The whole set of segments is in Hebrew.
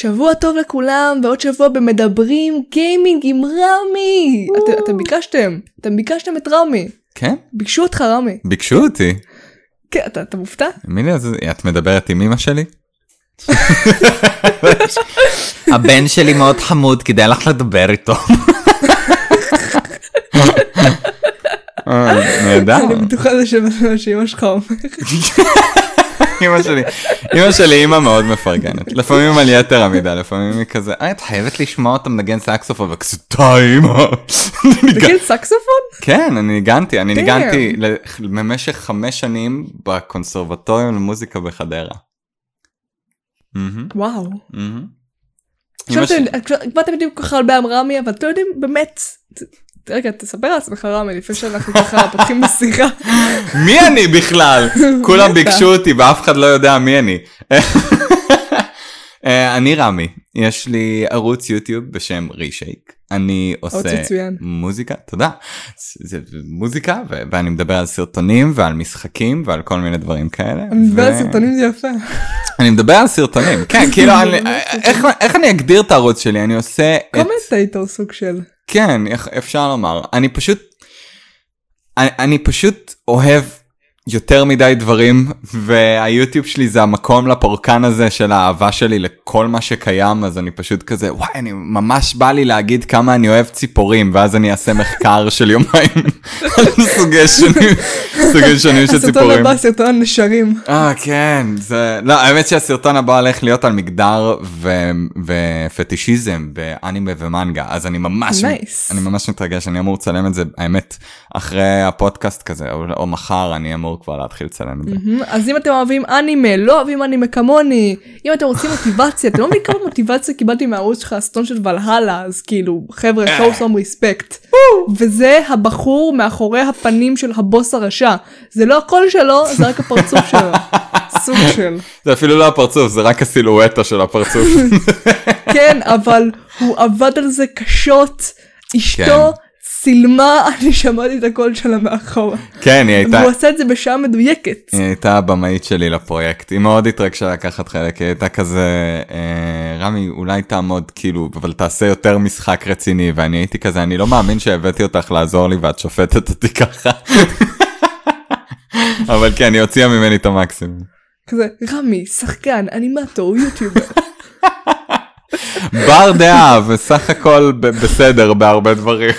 שבוע טוב לכולם, ועוד שבוע במדברים גיימינג עם רמי. את, אתם ביקשתם, אתם ביקשתם את רמי. כן? ביקשו אותך רמי. ביקשו אותי. כן, אתה, אתה מופתע? מילי, אז את מדברת עם אמא שלי? הבן שלי מאוד חמוד, כדאי לך לדבר איתו. אה, נהדר. אני בטוחה זה מה שאמא שלך אומרת. אמא שלי, אמא שלי אימא מאוד מפרגנת, לפעמים על יתר המידה, לפעמים היא כזה, אה, את חייבת לשמוע אותה מנגן סקסופון, וכזה די אמא. נגן סקסופון? כן, אני ניגנתי, אני ניגנתי במשך חמש שנים בקונסרבטוריום למוזיקה בחדרה. וואו. עכשיו אתם יודעים כל כך הרבה על רמי, אבל אתם יודעים באמת, רגע, תספר על עצמך רמי, לפני שאנחנו ככה פותחים בשיחה. מי אני בכלל? כולם ביקשו אותי ואף אחד לא יודע מי אני. אני רמי, יש לי ערוץ יוטיוב בשם רישייק. אני עושה מוזיקה, תודה. זה מוזיקה ואני מדבר על סרטונים ועל משחקים ועל כל מיני דברים כאלה. אני מדבר על סרטונים זה יפה. אני מדבר על סרטונים, כן, כאילו, איך אני אגדיר את הערוץ שלי? אני עושה... קומנטייטור סוג של. כן, אפשר לומר. אני פשוט, אני, אני פשוט אוהב יותר מדי דברים, והיוטיוב שלי זה המקום לפורקן הזה של האהבה שלי לכל מה שקיים, אז אני פשוט כזה, וואי, אני ממש בא לי להגיד כמה אני אוהב ציפורים, ואז אני אעשה מחקר של יומיים על סוגי שונים, סוגי שונים של ציפורים. הסרטון הבא, סרטון הנשרים. אה, כן, זה, לא, האמת שהסרטון הבא הולך להיות על מגדר ו... ופטישיזם באנימה ומנגה, אז אני ממש, nice. אני ממש מתרגש, אני אמור לצלם את זה, האמת, אחרי הפודקאסט כזה, או, או מחר אני אמור כבר להתחיל לצלם את זה. אז אם אתם אוהבים אנימה, לא אוהבים אנימה כמוני, אם אתם רוצים מוטיבציה, אתם לא מבינים כמה מוטיבציה קיבלתי מהערוץ שלך, הסטון של ולהלה, אז כאילו, חבר'ה, show some respect. וזה הבחור מאחורי הפנים של הבוס הרשע. זה לא הקול שלו, זה רק הפרצוף שלו. סוג של. זה אפילו לא הפרצוף, זה רק הסילואטה של הפרצוף. כן, אבל הוא עבד על זה קשות. אשתו צילמה, אני שמעתי את הקול שלה מאחורה. כן, היא הייתה... והוא עשה את זה בשעה מדויקת. היא הייתה הבמאית שלי לפרויקט, היא מאוד התרגשה לקחת חלק, היא הייתה כזה, אה, רמי, אולי תעמוד כאילו, אבל תעשה יותר משחק רציני, ואני הייתי כזה, אני לא מאמין שהבאתי אותך לעזור לי ואת שופטת אותי ככה. אבל כן, היא הוציאה ממני את המקסימום. כזה, רמי, שחקן, אנימטור, יוטיובר. בר דעה וסך הכל בסדר בהרבה דברים.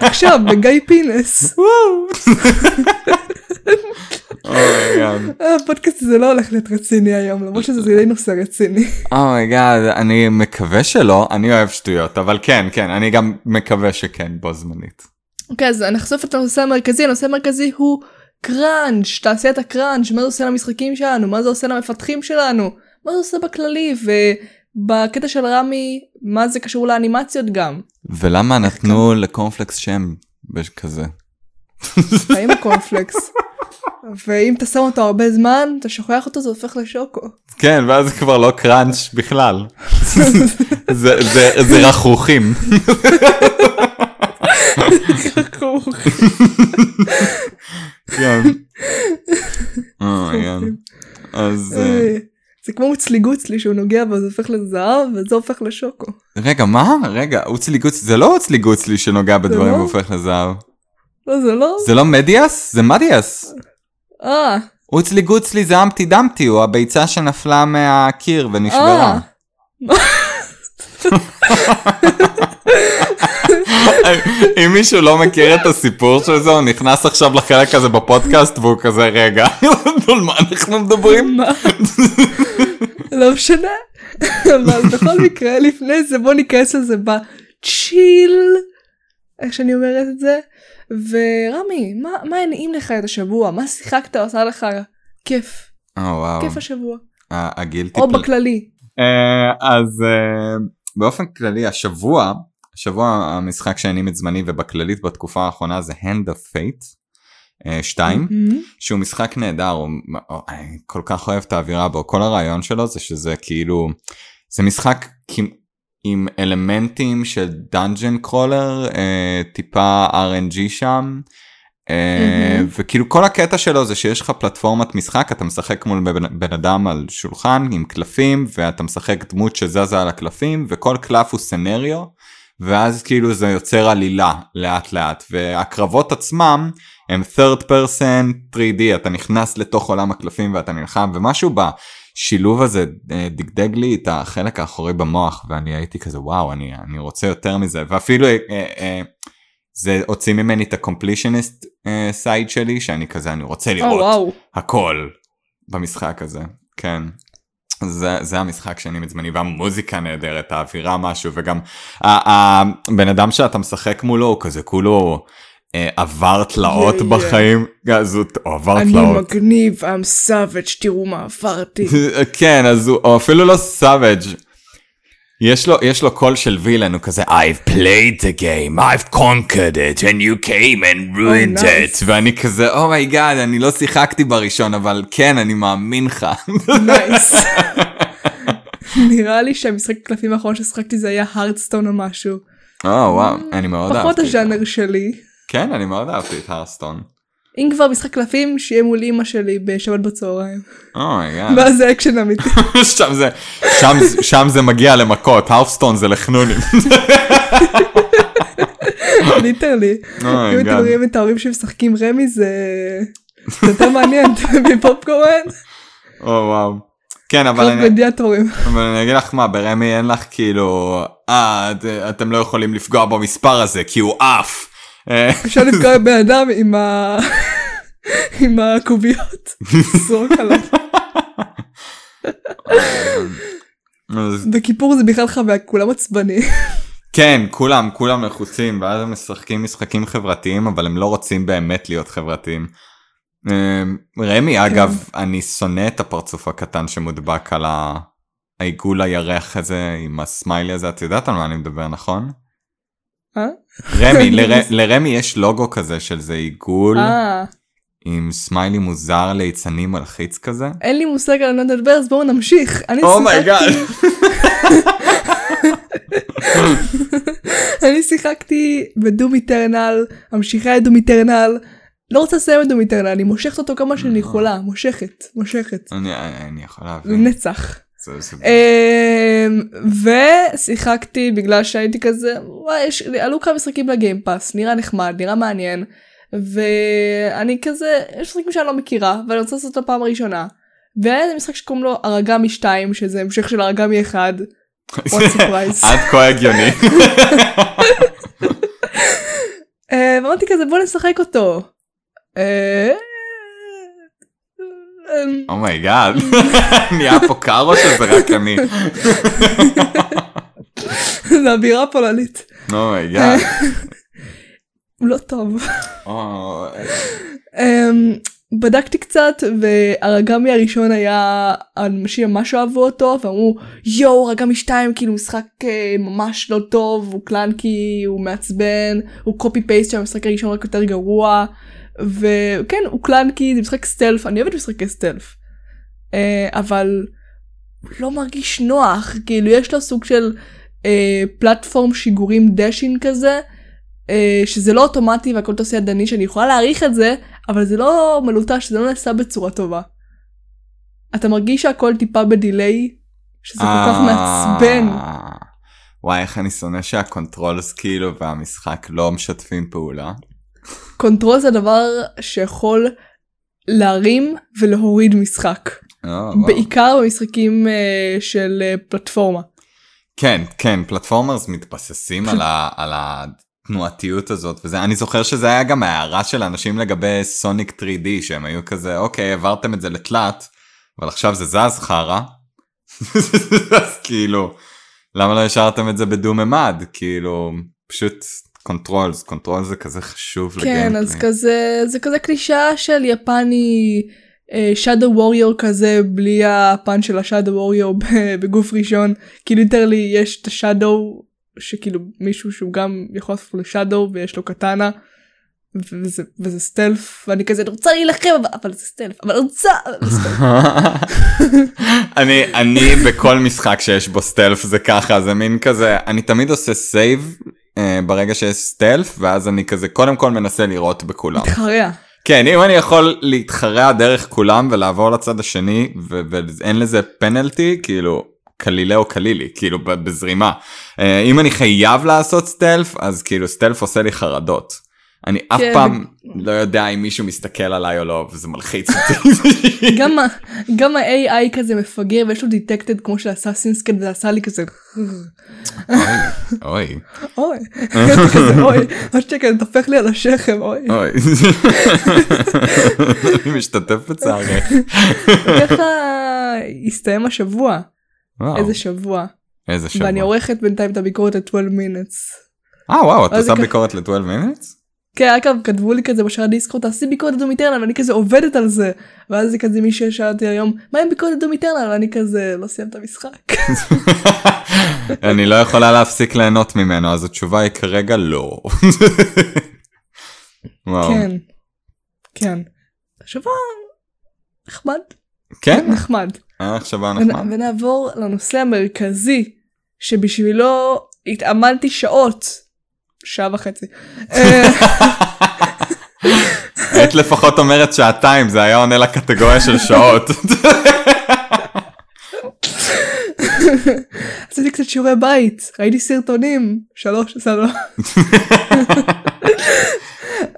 עכשיו בגיא פינס. הפודקאסט הזה לא הולך להיות רציני היום למרות שזה די נושא רציני. oh my god אני מקווה שלא אני אוהב שטויות אבל כן כן אני גם מקווה שכן בו זמנית. אוקיי אז נחשוף את הנושא המרכזי הנושא המרכזי הוא קראנץ' תעשיית הקראנץ' מה זה עושה למשחקים שלנו מה זה עושה למפתחים שלנו מה זה עושה בכללי בקטע של רמי מה זה קשור לאנימציות גם. ולמה נתנו לקורנפלקס שם כזה. האם הקורנפלקס. ואם אתה שם אותו הרבה זמן אתה שוכח אותו זה הופך לשוקו. כן ואז זה כבר לא קראנץ' בכלל. זה רכרוכים. כן. אז. זה כמו אוצלי גוצלי שהוא נוגע בו זה הופך לזהב וזה הופך לשוקו. רגע מה? רגע אוצלי גוצלי זה לא אוצלי גוצלי שנוגע בדברים והופך לזהב. לא זה לא. זה לא מדיאס? זה מדיאס. אה. אוצלי גוצלי זה אמפטי דמפטי הוא הביצה שנפלה מהקיר ונשברה. אם מישהו לא מכיר את הסיפור של זה הוא נכנס עכשיו לחלק הזה בפודקאסט והוא כזה רגע על מה אנחנו מדברים? לא משנה. אבל בכל מקרה לפני זה בוא ניכנס לזה בצ'יל איך שאני אומרת את זה. ורמי מה הנעים לך את השבוע? מה שיחקת? עושה לך כיף? כיף השבוע. או בכללי. אז באופן כללי השבוע השבוע המשחק שהענים את זמני ובכללית בתקופה האחרונה זה Hand of Fate 2 mm-hmm. שהוא משחק נהדר הוא, אני כל כך אוהב את האווירה בו כל הרעיון שלו זה שזה כאילו זה משחק עם אלמנטים של דאנג'ן קרולר טיפה rng שם אה, וכאילו כל הקטע שלו זה שיש לך פלטפורמת משחק אתה משחק מול בן, בן אדם על שולחן עם קלפים ואתה משחק דמות שזזה על הקלפים וכל קלף הוא סנריו ואז כאילו זה יוצר עלילה לאט לאט והקרבות עצמם הם third person 3D אתה נכנס לתוך עולם הקלפים ואתה נלחם ומשהו בשילוב הזה אה, דגדג לי את החלק האחורי במוח ואני הייתי כזה וואו אני אני רוצה יותר מזה ואפילו אה, אה, זה הוציא ממני את הקומפלישניסט סייד שלי שאני כזה אני רוצה לראות oh, wow. הכל במשחק הזה כן. זה, זה המשחק שאני מזמני והמוזיקה נהדרת האווירה משהו וגם הבן אדם שאתה משחק מולו הוא כזה כולו אה, עבר תלאות yeah, בחיים, yeah. אז הוא עבר אני תלאות. אני מגניב, I'm savage, תראו מה עברתי. כן, אז הוא, אפילו לא savage. יש לו, יש לו קול של villain, הוא כזה I've played the game, I've conquered it, and you came and ruined oh, nice. it, ואני כזה oh my god, oh אני לא שיחקתי בראשון, אבל כן, אני מאמין לך. nice. נראה לי שהמשחק הקלפים האחרון ששחקתי זה היה Hearthstone או משהו. או וואו, אני מאוד אהבתי. פחות הז'אנר שלי. כן, אני מאוד אהבתי את Hearthstone. אם כבר משחק קלפים, שיהיה מול אימא שלי בשבת בצהריים. oh my god. ואז זה אקשן אמיתי. שם זה, שם, שם זה מגיע למכות, Hearthstone זה לחנונים. literally. אם אתם רואים את ההורים שמשחקים רמי זה יותר מעניין מפופקורן. או וואו. כן אבל אני, אבל אני אגיד לך מה ברמי אין לך כאילו אה אתם לא יכולים לפגוע במספר הזה כי הוא עף. אפשר לפגוע בבן אדם עם ה... עם הקוביות. זרוק עליו. בכיפור זה בכלל חוויה, כולם עצבני. כן, כולם, כולם לחוצים, ואז הם משחקים משחקים חברתיים, אבל הם לא רוצים באמת להיות חברתיים. אמ, רמי, כן. אגב, אני שונא את הפרצוף הקטן שמודבק על העיגול הירח הזה עם הסמיילי הזה, את יודעת על מה אני מדבר, נכון? אה? רמי, לרמי יש לוגו כזה של זה עיגול. אה. עם סמיילי מוזר ליצנים מלחיץ כזה. אין לי מושג על לדבר אז בואו נמשיך. oh my god. אני שיחקתי ב Doom Eternal, ממשיכה את Doom Eternal, לא רוצה לסיים את Doom Eternal, אני מושכת אותו כמה שאני יכולה, מושכת, מושכת. אני יכול להבין. לנצח. אמ, ושיחקתי בגלל שהייתי כזה וואי יש, עלו כמה משחקים ל Game Pass נראה נחמד נראה מעניין ואני כזה יש משחקים שאני לא מכירה ואני רוצה לעשות את הפעם הראשונה. והיה איזה משחק שקוראים לו Aragami 2 שזה המשך של Aragami 1. עד כה הגיוני. אה, ואמרתי כזה בוא נשחק אותו. oh my god, נהיה פה קר או שזה רק אני? זה אווירה פולנית. oh my god. לא טוב. אמ, בדקתי קצת והרגמי הראשון היה אנשים ממש אהבו אותו ואמרו יואו Aragami 2 כאילו משחק אה, ממש לא טוב הוא clunky הוא מעצבן הוא copy paste של המשחק הראשון רק יותר גרוע וכן הוא clunky זה משחק stealth אני אוהבת משחקי stealth אה, אבל לא מרגיש נוח כאילו יש לו סוג של אה, platform שיגורים dashing כזה אה, שזה לא אוטומטי והכל תעשה ידני שאני יכולה להעריך את זה אבל זה לא מלוטש זה לא נעשה בצורה טובה. אתה מרגיש שהכל טיפה ב delay שזה כל כך מעצבן. וואי איך אני שונא שה controls כאילו והמשחק לא משתפים פעולה. control זה דבר שיכול להרים ולהוריד משחק. Oh, בעיקר במשחקים uh, של uh, פלטפורמה. כן, כן, platformers מתבססים על, ה, על התנועתיות הזאת וזה, אני זוכר שזה היה גם הערה של אנשים לגבי Sonic 3D שהם היו כזה, אוקיי, העברתם את זה לתלת, אבל עכשיו זה זז חרא. אז כאילו, למה לא השארתם את זה בדו ממד? כאילו, פשוט controls, control זה כזה חשוב ל gameplay. כן, אז כזה, זה כזה קלישאה של יפני shadow uh, warrior כזה בלי הפן של ה shadow warrior בגוף ראשון כי literally יש את ה shadow שכאילו מישהו שהוא גם יכול לעשות ל shadow ויש לו קטאנה. וזה, וזה stealth ואני כזה רוצה להילחם אבל זה stealth אבל רוצה אני אני בכל משחק שיש בו stealth זה ככה זה מין כזה אני תמיד עושה save אה, ברגע שיש סטלף ואז אני כזה קודם כל מנסה לראות בכולם. מתחרע. כן אם אני יכול להתחרע דרך כולם ולעבור לצד השני ו- ואין לזה פנלטי כאילו קלילה או קלילי כאילו בזרימה אה, אם אני חייב לעשות סטלף אז כאילו סטלף עושה לי חרדות. אני אף כן, פעם לא יודע אם מישהו מסתכל עליי או לא וזה מלחיץ אותי. גם ה-AI כזה מפגר ויש לו דיטקטד כמו של אסאסינסקד וזה עשה לי כזה אוי אוי, אוי, עוד שקט, טופח לי על השכם, אוי. אוי. אני משתתף בצערך. ככה הסתיים השבוע, איזה שבוע. איזה שבוע. ואני עורכת בינתיים את הביקורת ל-12 minutes. אה וואו את עושה ביקורת ל-12 minutes? כן, אגב, כתבו לי כזה בשער דיסקורד, תעשי ביקורת לדום איטרנל, ואני כזה עובדת על זה. ואז זה כזה מישהו שאל אותי היום, מה עם ביקורת לדום איטרנל? ואני כזה, לא סיימת את המשחק. אני לא יכולה להפסיק ליהנות ממנו אז התשובה היא כרגע לא. וואו. כן, כן. שבוע נחמד, כן? נחמד. היה שבוע ונ- נחמד. ונעבור לנושא המרכזי שבשבילו התאמנתי שעות. שעה וחצי. היית לפחות אומרת שעתיים זה היה עונה לקטגוריה של שעות. עשיתי קצת שיעורי בית, ראיתי סרטונים, שלוש, לא.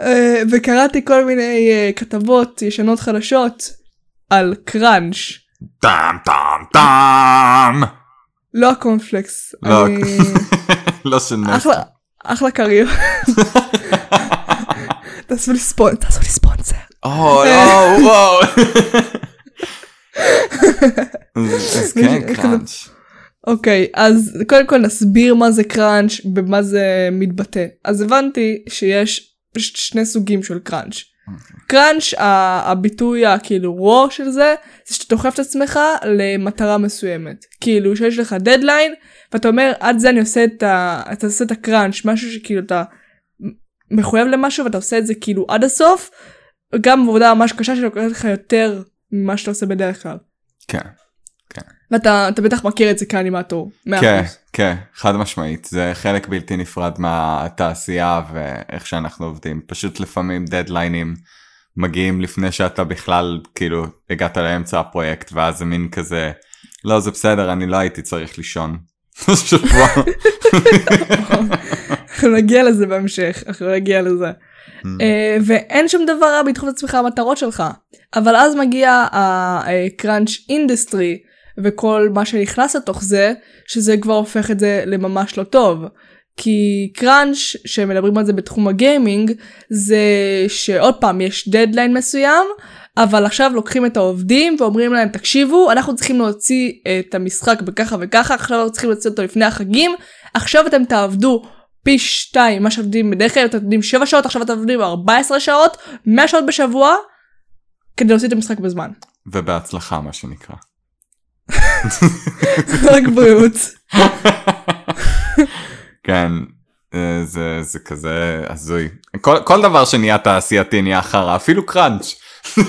אה, וקראתי כל מיני אה, כתבות ישנות חדשות על קראנץ', טאם טאם טאם. לא הקורנפלקס. לא, לא של. אחלה, קריירה. תעשו לי ספונסר, תעשו לי ספונסר. או לא וואו. אז כן קראנץ'. אוקיי, אז קודם כל נסביר מה זה קראנץ' במה זה מתבטא. אז הבנתי שיש שני סוגים של קראנץ'. קראנץ', הביטוי הכאילו רו של זה, זה שאתה דוחף את עצמך למטרה מסוימת. כאילו שיש לך דדליין, ואתה אומר עד זה אני עושה את ה... אתה עושה את הקראנץ', משהו שכאילו אתה מחויב למשהו ואתה עושה את זה כאילו עד הסוף, גם עבודה ממש קשה שלוקחת לך יותר ממה שאתה עושה בדרך כלל. כן. ואתה אתה בטח מכיר את זה כאנימטור. כן. כן, חד משמעית, זה חלק בלתי נפרד מהתעשייה ואיך שאנחנו עובדים, פשוט לפעמים דדליינים מגיעים לפני שאתה בכלל כאילו הגעת לאמצע הפרויקט ואז זה מין כזה, לא זה בסדר, אני לא הייתי צריך לישון. אנחנו נגיע לזה בהמשך, אנחנו נגיע לזה. אה, ואין שום דבר רע בלדחוף את עצמך למטרות שלך. אבל אז מגיע ה crunch industry וכל מה שנכנס לתוך זה, שזה כבר הופך את זה לממש לא טוב. כי crunch שמדברים על זה בתחום הגיימינג זה שעוד פעם יש דדליין מסוים אבל עכשיו לוקחים את העובדים ואומרים להם תקשיבו אנחנו צריכים להוציא את המשחק בככה וככה עכשיו אנחנו צריכים להוציא אותו לפני החגים עכשיו אתם תעבדו פי שתיים מה שעובדים בדרך כלל אתם עובדים 7 שעות עכשיו אתם עובדים 14 שעות 100 שעות בשבוע כדי להוציא את המשחק בזמן. ובהצלחה מה שנקרא. רק בריאות. כן, אה, זה, זה כזה הזוי. כל, כל דבר שנהיה תעשייתי נהיה חרא, אפילו קראנץ'.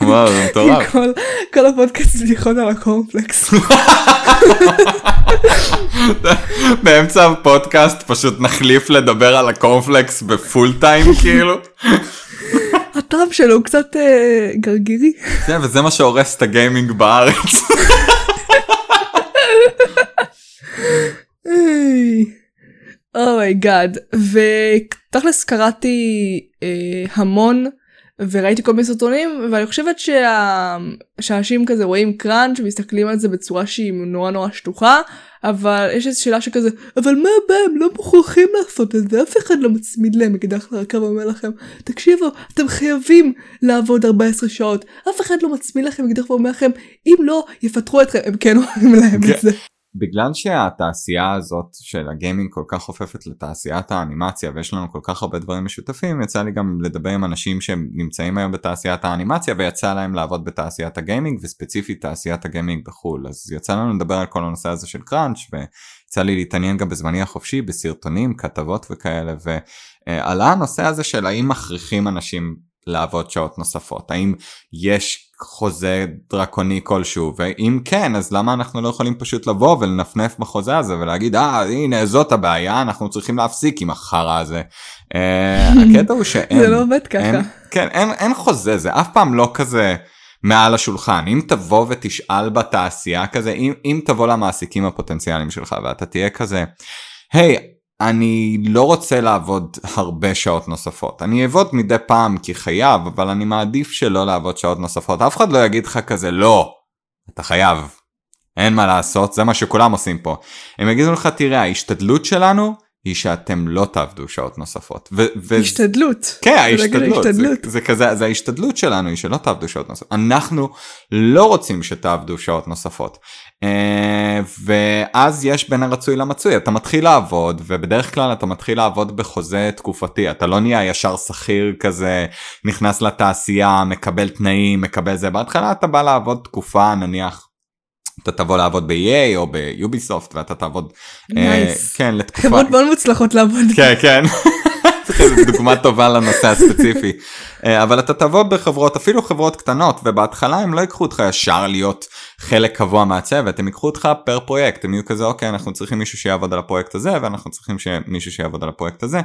וואו, זה מטורף. כל, כל הפודקאסט בדיחות על הקורנפלקס. באמצע הפודקאסט פשוט נחליף לדבר על הקורנפלקס ב full time כאילו. הטעם שלו הוא קצת אה, גרגירי. כן, וזה מה שהורס את הגיימינג בארץ. oh my god ותכלס קראתי אה, המון וראיתי כל מיני סרטונים ואני חושבת שה... שאנשים כזה רואים קראנץ' ומסתכלים על זה בצורה שהיא נורא נורא שטוחה אבל יש איזו שאלה שכזה אבל מה הבעיה הם לא מוכרחים לעשות את זה אף אחד לא מצמיד להם אקדח לרקה ואומר לכם תקשיבו אתם חייבים לעבוד 14 שעות אף אחד לא מצמיד לכם אקדח ואומר לכם אם לא יפטרו אתכם הם כן אומרים להם כן. את זה. בגלל שהתעשייה הזאת של הגיימינג כל כך חופפת לתעשיית האנימציה ויש לנו כל כך הרבה דברים משותפים יצא לי גם לדבר עם אנשים שהם נמצאים היום בתעשיית האנימציה ויצא להם לעבוד בתעשיית הגיימינג וספציפית תעשיית הגיימינג בחו"ל. אז יצא לנו לדבר על כל הנושא הזה של קראנץ' ויצא לי להתעניין גם בזמני החופשי בסרטונים כתבות וכאלה ועלה הנושא הזה של האם מכריחים אנשים לעבוד שעות נוספות האם יש חוזה דרקוני כלשהו ואם כן אז למה אנחנו לא יכולים פשוט לבוא ולנפנף בחוזה הזה ולהגיד אה הנה זאת הבעיה אנחנו צריכים להפסיק עם החרא הזה. אה, הקטע הוא שאין זה לא עובד ככה. אין, כן אין, אין חוזה זה אף פעם לא כזה מעל השולחן אם תבוא ותשאל בתעשייה כזה אם, אם תבוא למעסיקים הפוטנציאליים שלך ואתה תהיה כזה היי hey, אני לא רוצה לעבוד הרבה שעות נוספות. אני אעבוד מדי פעם כי חייב, אבל אני מעדיף שלא לעבוד שעות נוספות. אף אחד לא יגיד לך כזה, לא, אתה חייב. אין מה לעשות, זה מה שכולם עושים פה. הם יגידו לך, תראה, ההשתדלות שלנו היא שאתם לא תעבדו שעות נוספות. ו- ו- השתדלות. כן, ההשתדלות. זה, זה כזה, זה ההשתדלות שלנו היא שלא תעבדו שעות נוספות. אנחנו לא רוצים שתעבדו שעות נוספות. אה, ואז יש בין הרצוי למצוי, אתה מתחיל לעבוד, ובדרך כלל אתה מתחיל לעבוד בחוזה תקופתי, אתה לא נהיה ישר שכיר כזה, נכנס לתעשייה, מקבל תנאים, מקבל זה, בהתחלה אתה בא לעבוד תקופה נניח. אתה תבוא לעבוד ב-EA או ביוביסופט ואתה תעבוד nice. uh, כן לתקופה חברות מאוד מוצלחות לעבוד. כן כן. דוגמה טובה לנושא הספציפי. אבל אתה תבוא בחברות אפילו חברות קטנות ובהתחלה הם לא ייקחו אותך ישר להיות חלק קבוע מהצוות הם ייקחו אותך פר פרויקט. הם יהיו כזה אוקיי אנחנו צריכים מישהו שיעבוד על הפרויקט הזה ואנחנו צריכים מישהו שיעבוד על הפרויקט הזה.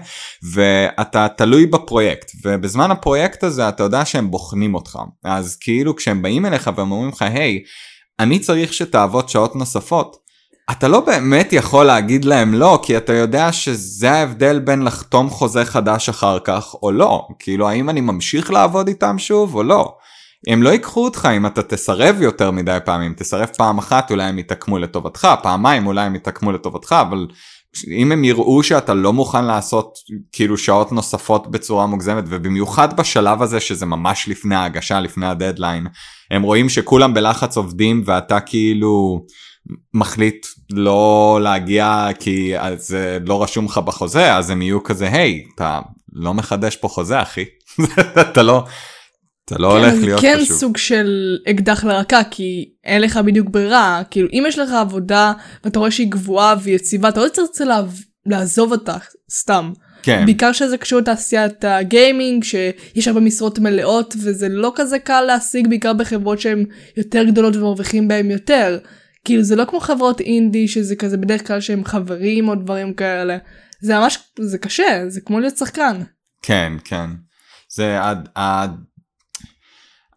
ואתה תלוי בפרויקט ובזמן הפרויקט הזה אתה יודע שהם בוחנים אותך. אז כאילו כשהם באים אליך והם אומרים לך היי hey, אני צריך שתעבוד שעות נוספות. אתה לא באמת יכול להגיד להם לא, כי אתה יודע שזה ההבדל בין לחתום חוזה חדש אחר כך או לא. כאילו, האם אני ממשיך לעבוד איתם שוב או לא? הם לא ייקחו אותך אם אתה תסרב יותר מדי פעמים, תסרב פעם אחת אולי הם יתעקמו לטובתך, פעמיים אולי הם יתעקמו לטובתך, אבל אם הם יראו שאתה לא מוכן לעשות כאילו שעות נוספות בצורה מוגזמת ובמיוחד בשלב הזה שזה ממש לפני ההגשה לפני הדדליין הם רואים שכולם בלחץ עובדים ואתה כאילו מחליט לא להגיע כי זה לא רשום לך בחוזה אז הם יהיו כזה היי אתה לא מחדש פה חוזה אחי. אתה לא אתה לא כן, הולך להיות כן פשוט. סוג של אקדח לרקה כי אין לך בדיוק ברירה כאילו אם יש לך עבודה ואתה רואה שהיא גבוהה ויציבה אתה לא תרצה לה... לעזוב אותה סתם. כן. בעיקר שזה קשור לתעשיית הגיימינג שיש הרבה משרות מלאות וזה לא כזה קל להשיג בעיקר בחברות שהן יותר גדולות ומרוויחים בהן יותר. כאילו זה לא כמו חברות אינדי שזה כזה בדרך כלל שהם חברים או דברים כאלה. זה ממש זה קשה זה כמו להיות שחקן. כן כן. זה עד, עד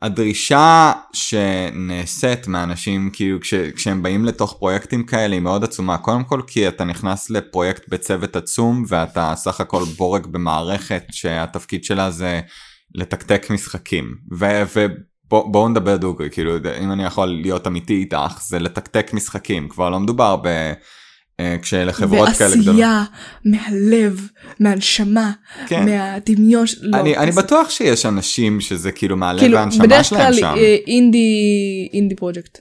הדרישה שנעשית מאנשים כאילו כש, כשהם באים לתוך פרויקטים כאלה היא מאוד עצומה. קודם כל כי אתה נכנס לפרויקט בצוות עצום ואתה סך הכל בורג במערכת שהתפקיד שלה זה לתקתק משחקים. ובואו בוא נדבר דוגרי כאילו אם אני יכול להיות אמיתי איתך זה לתקתק משחקים. כבר לא מדובר ב... אה, כשאלה חברות כאלה גדולות. ועשייה מהלב, מהנשמה, כן. מהדמיון. לא, אני, אני בטוח שיש אנשים שזה כאילו מהלב כאילו, והנשמה שלהם שם. בדרך כלל אינדי, אינדי פרויקט.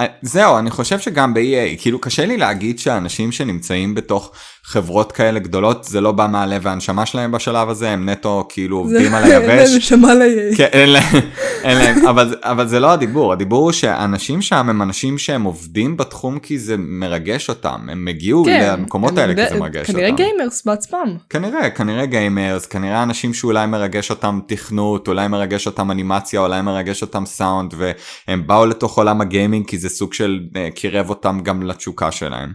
אה, זהו, אני חושב שגם ב-EA, כאילו קשה לי להגיד שאנשים שנמצאים בתוך חברות כאלה גדולות, זה לא בא מהלב והנשמה שלהם בשלב הזה, הם נטו כאילו עובדים על היבש. אין להם נשמה ל-EA. כן, אין להם, אין להם, אבל, אבל זה לא הדיבור, הדיבור הוא שאנשים שם הם אנשים שהם עובדים בתחום כי זה מרגש אותם, הם הגיעו כן, למקומות האלה כי זה מרגש כנראה אותם. כנראה gamers בעצמם. כנראה, כנראה gamers, כנראה אנשים שאולי מרגש אותם תכנות, אולי מרגש אותם אנימציה, אולי מרגש אותם סאונד, והם באו לתוך עולם הגיימינג כי זה סוג של uh, קירב אותם גם לתשוקה שלהם.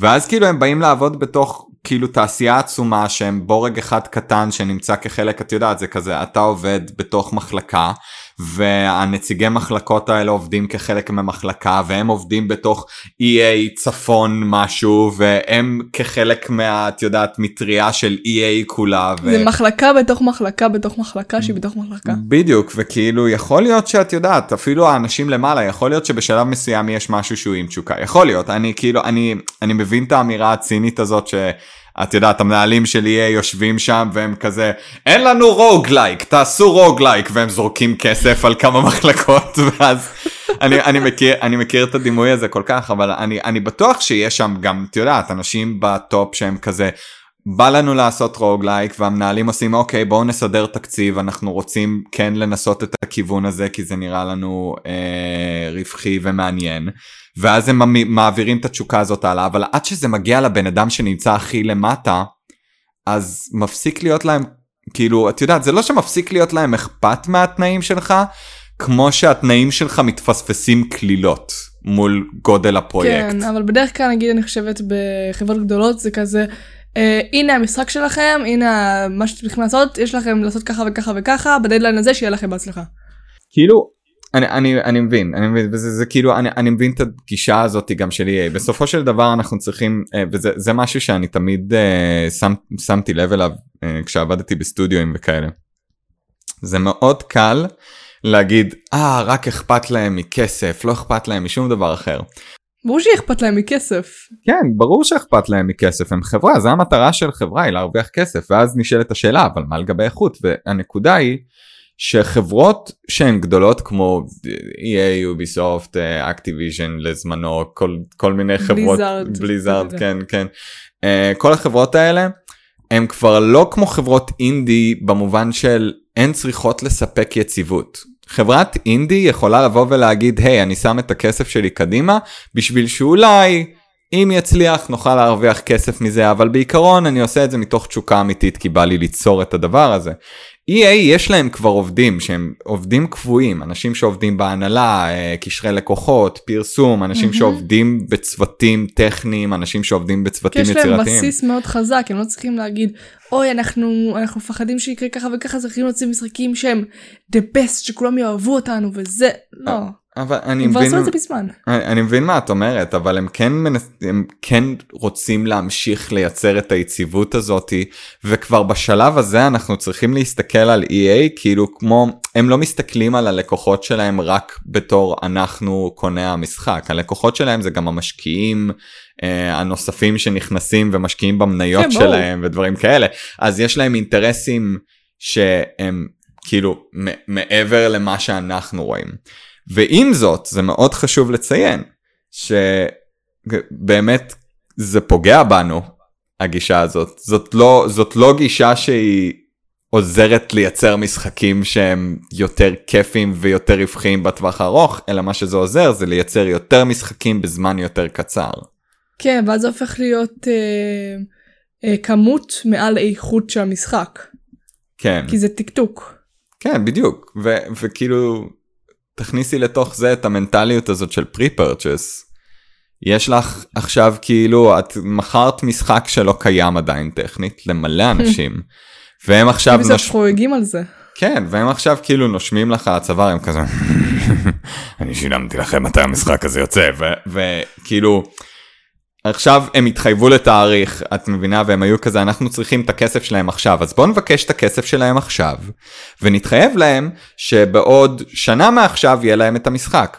ואז כאילו הם באים לעבוד בתוך כאילו תעשייה עצומה שהם בורג אחד קטן שנמצא כחלק את יודעת זה כזה אתה עובד בתוך מחלקה והנציגי מחלקות האלה עובדים כחלק ממחלקה והם עובדים בתוך EA צפון משהו והם כחלק מה את יודעת מטריה של EA כולה. ו... זה מחלקה בתוך מחלקה בתוך מחלקה שהיא בתוך מחלקה. בדיוק וכאילו יכול להיות שאת יודעת אפילו האנשים למעלה יכול להיות שבשלב מסוים יש משהו שהוא עם תשוקה יכול להיות אני כאילו אני אני מבין את האמירה הצינית הזאת ש... את יודעת המנהלים של EA יושבים שם והם כזה אין לנו roguelike תעשו roguelike והם זורקים כסף על כמה מחלקות ואז אני, אני, מכיר, אני מכיר את הדימוי הזה כל כך אבל אני, אני בטוח שיש שם גם את יודעת אנשים ב top שהם כזה בא לנו לעשות roguelike והמנהלים עושים אוקיי בואו נסדר תקציב אנחנו רוצים כן לנסות את הכיוון הזה כי זה נראה לנו אה, רווחי ומעניין ואז הם מעבירים את התשוקה הזאת הלאה אבל עד שזה מגיע לבן אדם שנמצא הכי למטה אז מפסיק להיות להם כאילו את יודעת זה לא שמפסיק להיות להם אכפת מהתנאים שלך כמו שהתנאים שלך מתפספסים קלילות מול גודל הפרויקט. כן, אבל בדרך כלל נגיד אני חושבת בחברות גדולות זה כזה, אה, הנה המשחק שלכם, הנה מה שאתם צריכים לעשות, יש לכם לעשות ככה וככה וככה, בדדליין הזה שיהיה לכם בהצלחה. כאילו אני, אני, אני מבין, אני מבין, וזה זה כאילו, אני, אני מבין את הגישה הזאת גם של EA, בסופו של דבר אנחנו צריכים, אה, וזה זה משהו שאני תמיד uh, שם, שמתי לב אליו uh, כשעבדתי בסטודיואים וכאלה. זה מאוד קל להגיד, אה, ah, רק אכפת להם מכסף, לא אכפת להם משום דבר אחר. ברור שאכפת להם מכסף. כן, ברור שאכפת להם מכסף, הם חברה, זה המטרה של חברה, היא להרוויח כסף, ואז נשאלת השאלה, אבל מה לגבי איכות? והנקודה היא, שחברות שהן גדולות כמו EA, Ubisoft, Activision לזמנו, כל, כל מיני חברות, בליזארד, כן, כן, uh, כל החברות האלה, הן כבר לא כמו חברות אינדי במובן של הן צריכות לספק יציבות. חברת אינדי יכולה לבוא ולהגיד, היי, hey, אני שם את הכסף שלי קדימה, בשביל שאולי... אם יצליח נוכל להרוויח כסף מזה אבל בעיקרון אני עושה את זה מתוך תשוקה אמיתית כי בא לי ליצור את הדבר הזה. EA יש להם כבר עובדים שהם עובדים קבועים, אנשים שעובדים בהנהלה, אה, קשרי לקוחות, פרסום, אנשים mm-hmm. שעובדים בצוותים טכניים, אנשים שעובדים בצוותים יצירתיים. יש להם בסיס מאוד חזק, הם לא צריכים להגיד, אוי אנחנו, אנחנו מפחדים שיקרה ככה וככה, צריכים להוציא משחקים שהם the best, שכולם יאהבו אותנו וזה, לא. אבל אני מבין, עשו את זה בזמן. אני, אני מבין מה את אומרת, אבל הם כן, מנס, הם כן רוצים להמשיך לייצר את היציבות הזאתי, וכבר בשלב הזה אנחנו צריכים להסתכל על EA כאילו כמו, הם לא מסתכלים על הלקוחות שלהם רק בתור אנחנו קוני המשחק, הלקוחות שלהם זה גם המשקיעים אה, הנוספים שנכנסים ומשקיעים במניות כן, שלהם ודברים כאלה, אז יש להם אינטרסים שהם כאילו מעבר למה שאנחנו רואים. ועם זאת זה מאוד חשוב לציין שבאמת זה פוגע בנו הגישה הזאת זאת לא זאת לא גישה שהיא עוזרת לייצר משחקים שהם יותר כיפים ויותר רווחיים בטווח הארוך אלא מה שזה עוזר זה לייצר יותר משחקים בזמן יותר קצר. כן ואז זה הופך להיות אה, אה, כמות מעל איכות של המשחק. כן. כי זה תקתוק. כן בדיוק ו- וכאילו תכניסי לתוך זה את המנטליות הזאת של pre-purchase. יש לך עכשיו כאילו את מכרת משחק שלא קיים עדיין טכנית למלא אנשים והם עכשיו נוש... חוגגים על זה. כן והם עכשיו כאילו נושמים לך הצוואר הם כזה אני שילמתי לכם מתי המשחק הזה יוצא וכאילו. עכשיו הם התחייבו לתאריך, את מבינה, והם היו כזה, אנחנו צריכים את הכסף שלהם עכשיו, אז בואו נבקש את הכסף שלהם עכשיו, ונתחייב להם שבעוד שנה מעכשיו יהיה להם את המשחק.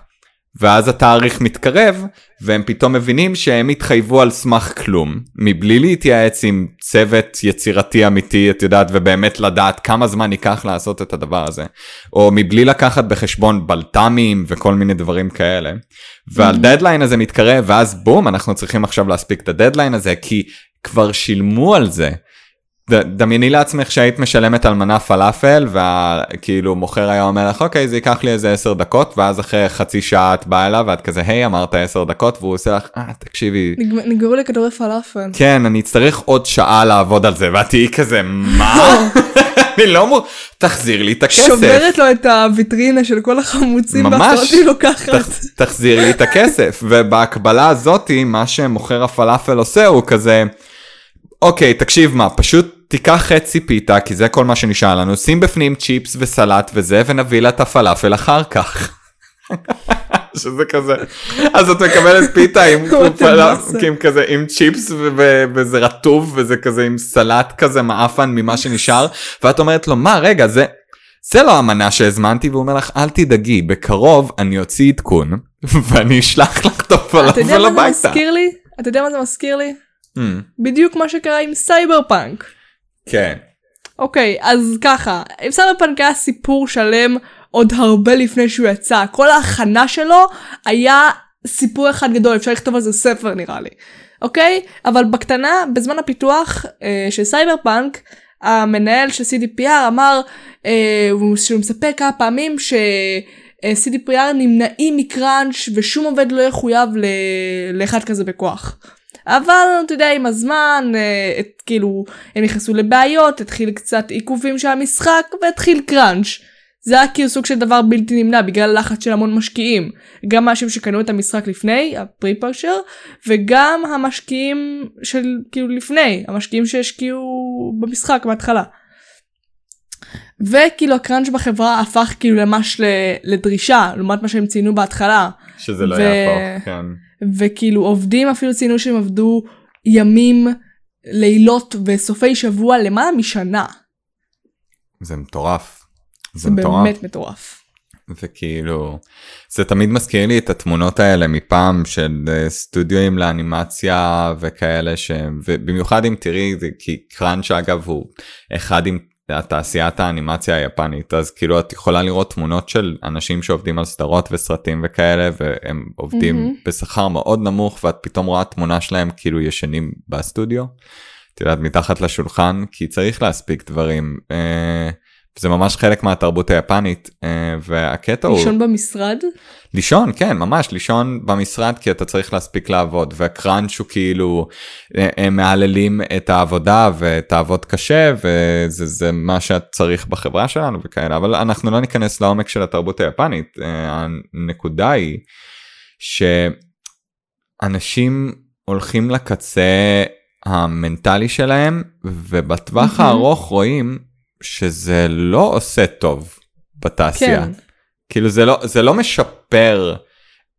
ואז התאריך מתקרב, והם פתאום מבינים שהם התחייבו על סמך כלום, מבלי להתייעץ עם צוות יצירתי אמיתי, את יודעת, ובאמת לדעת כמה זמן ייקח לעשות את הדבר הזה, או מבלי לקחת בחשבון בלת"מים וכל מיני דברים כאלה. ועל דדליין הזה מתקרב, ואז בום, אנחנו צריכים עכשיו להספיק את הדדליין הזה, כי כבר שילמו על זה. דמייני לעצמך שהיית משלמת על מנה פלאפל וכאילו מוכר היה אומר לך אוקיי זה ייקח לי איזה 10 דקות ואז אחרי חצי שעה את באה אליו ואת כזה היי אמרת 10 דקות והוא עושה לך אה תקשיבי. נגמרו לי כדורי פלאפל. כן אני אצטרך עוד שעה לעבוד על זה ואת תהיי כזה מה? אני לא מור... תחזיר לי את הכסף. שוברת לו את הוויטרינה של כל החמוצים ממש. תחזיר לי את הכסף. ובהקבלה הזאתי מה שמוכר הפלאפל עושה הוא כזה. אוקיי, תקשיב מה, פשוט תיקח חצי פיתה, כי זה כל מה שנשאר לנו, שים בפנים צ'יפס וסלט וזה, ונביא לה את הפלאפל אחר כך. שזה כזה, אז את מקבלת פיתה עם, עם כזה עם צ'יפס וזה רטוב וזה כזה עם סלט כזה מעפן ממה שנשאר ואת אומרת לו מה רגע זה זה לא המנה שהזמנתי והוא אומר לך אל תדאגי בקרוב אני אוציא עדכון ואני אשלח לך את הפלאפל הביתה. אתה יודע מה זה מזכיר לי? אתה יודע מה זה מזכיר לי? Mm. בדיוק מה שקרה עם סייבר פאנק. כן. אוקיי אז ככה עם סייבר פאנק היה סיפור שלם עוד הרבה לפני שהוא יצא כל ההכנה שלו היה סיפור אחד גדול אפשר לכתוב על זה ספר נראה לי. אוקיי אבל בקטנה בזמן הפיתוח אה, של סייבר פאנק המנהל של CDPR אמר אה, שהוא מספר כמה פעמים ש... אה, CDPR נמנעים מקראנץ' ושום עובד לא יחויב לאחד כזה בכוח. אבל אתה יודע עם הזמן אה, את, כאילו הם נכנסו לבעיות התחיל קצת עיכובים של המשחק והתחיל קראנץ'. זה היה כאילו סוג של דבר בלתי נמנע בגלל לחץ של המון משקיעים. גם האנשים שקנו את המשחק לפני, הפרי-פרשר, וגם המשקיעים של כאילו לפני, המשקיעים שהשקיעו במשחק בהתחלה. וכאילו הקראנץ' בחברה הפך כאילו ממש לדרישה לעומת מה שהם ציינו בהתחלה. שזה לא ו... יהפוך, כן. וכאילו עובדים אפילו ציינו שהם עבדו ימים, לילות וסופי שבוע למעלה משנה. זה מטורף. זה, זה מטורף. באמת מטורף. וכאילו זה תמיד מזכיר לי את התמונות האלה מפעם של אה, סטודיואים לאנימציה וכאלה שהם ובמיוחד אם תראי כי קראנץ' אגב הוא אחד עם התעשיית האנימציה היפנית אז כאילו את יכולה לראות תמונות של אנשים שעובדים על סדרות וסרטים וכאלה והם עובדים mm-hmm. בשכר מאוד נמוך ואת פתאום רואה תמונה שלהם כאילו ישנים בסטודיו. את יודעת מתחת לשולחן כי צריך להספיק דברים. אה, זה ממש חלק מהתרבות היפנית אה, והקטע הוא... לישון במשרד? לישון כן ממש לישון במשרד כי אתה צריך להספיק לעבוד והקראנץ' הוא כאילו אה, הם מהללים את העבודה ותעבוד קשה וזה מה שאת צריך בחברה שלנו וכאלה אבל אנחנו לא ניכנס לעומק של התרבות היפנית אה, הנקודה היא שאנשים הולכים לקצה המנטלי שלהם ובטווח. הארוך רואים שזה לא עושה טוב בתעשייה. כן. כאילו זה לא, זה לא משפר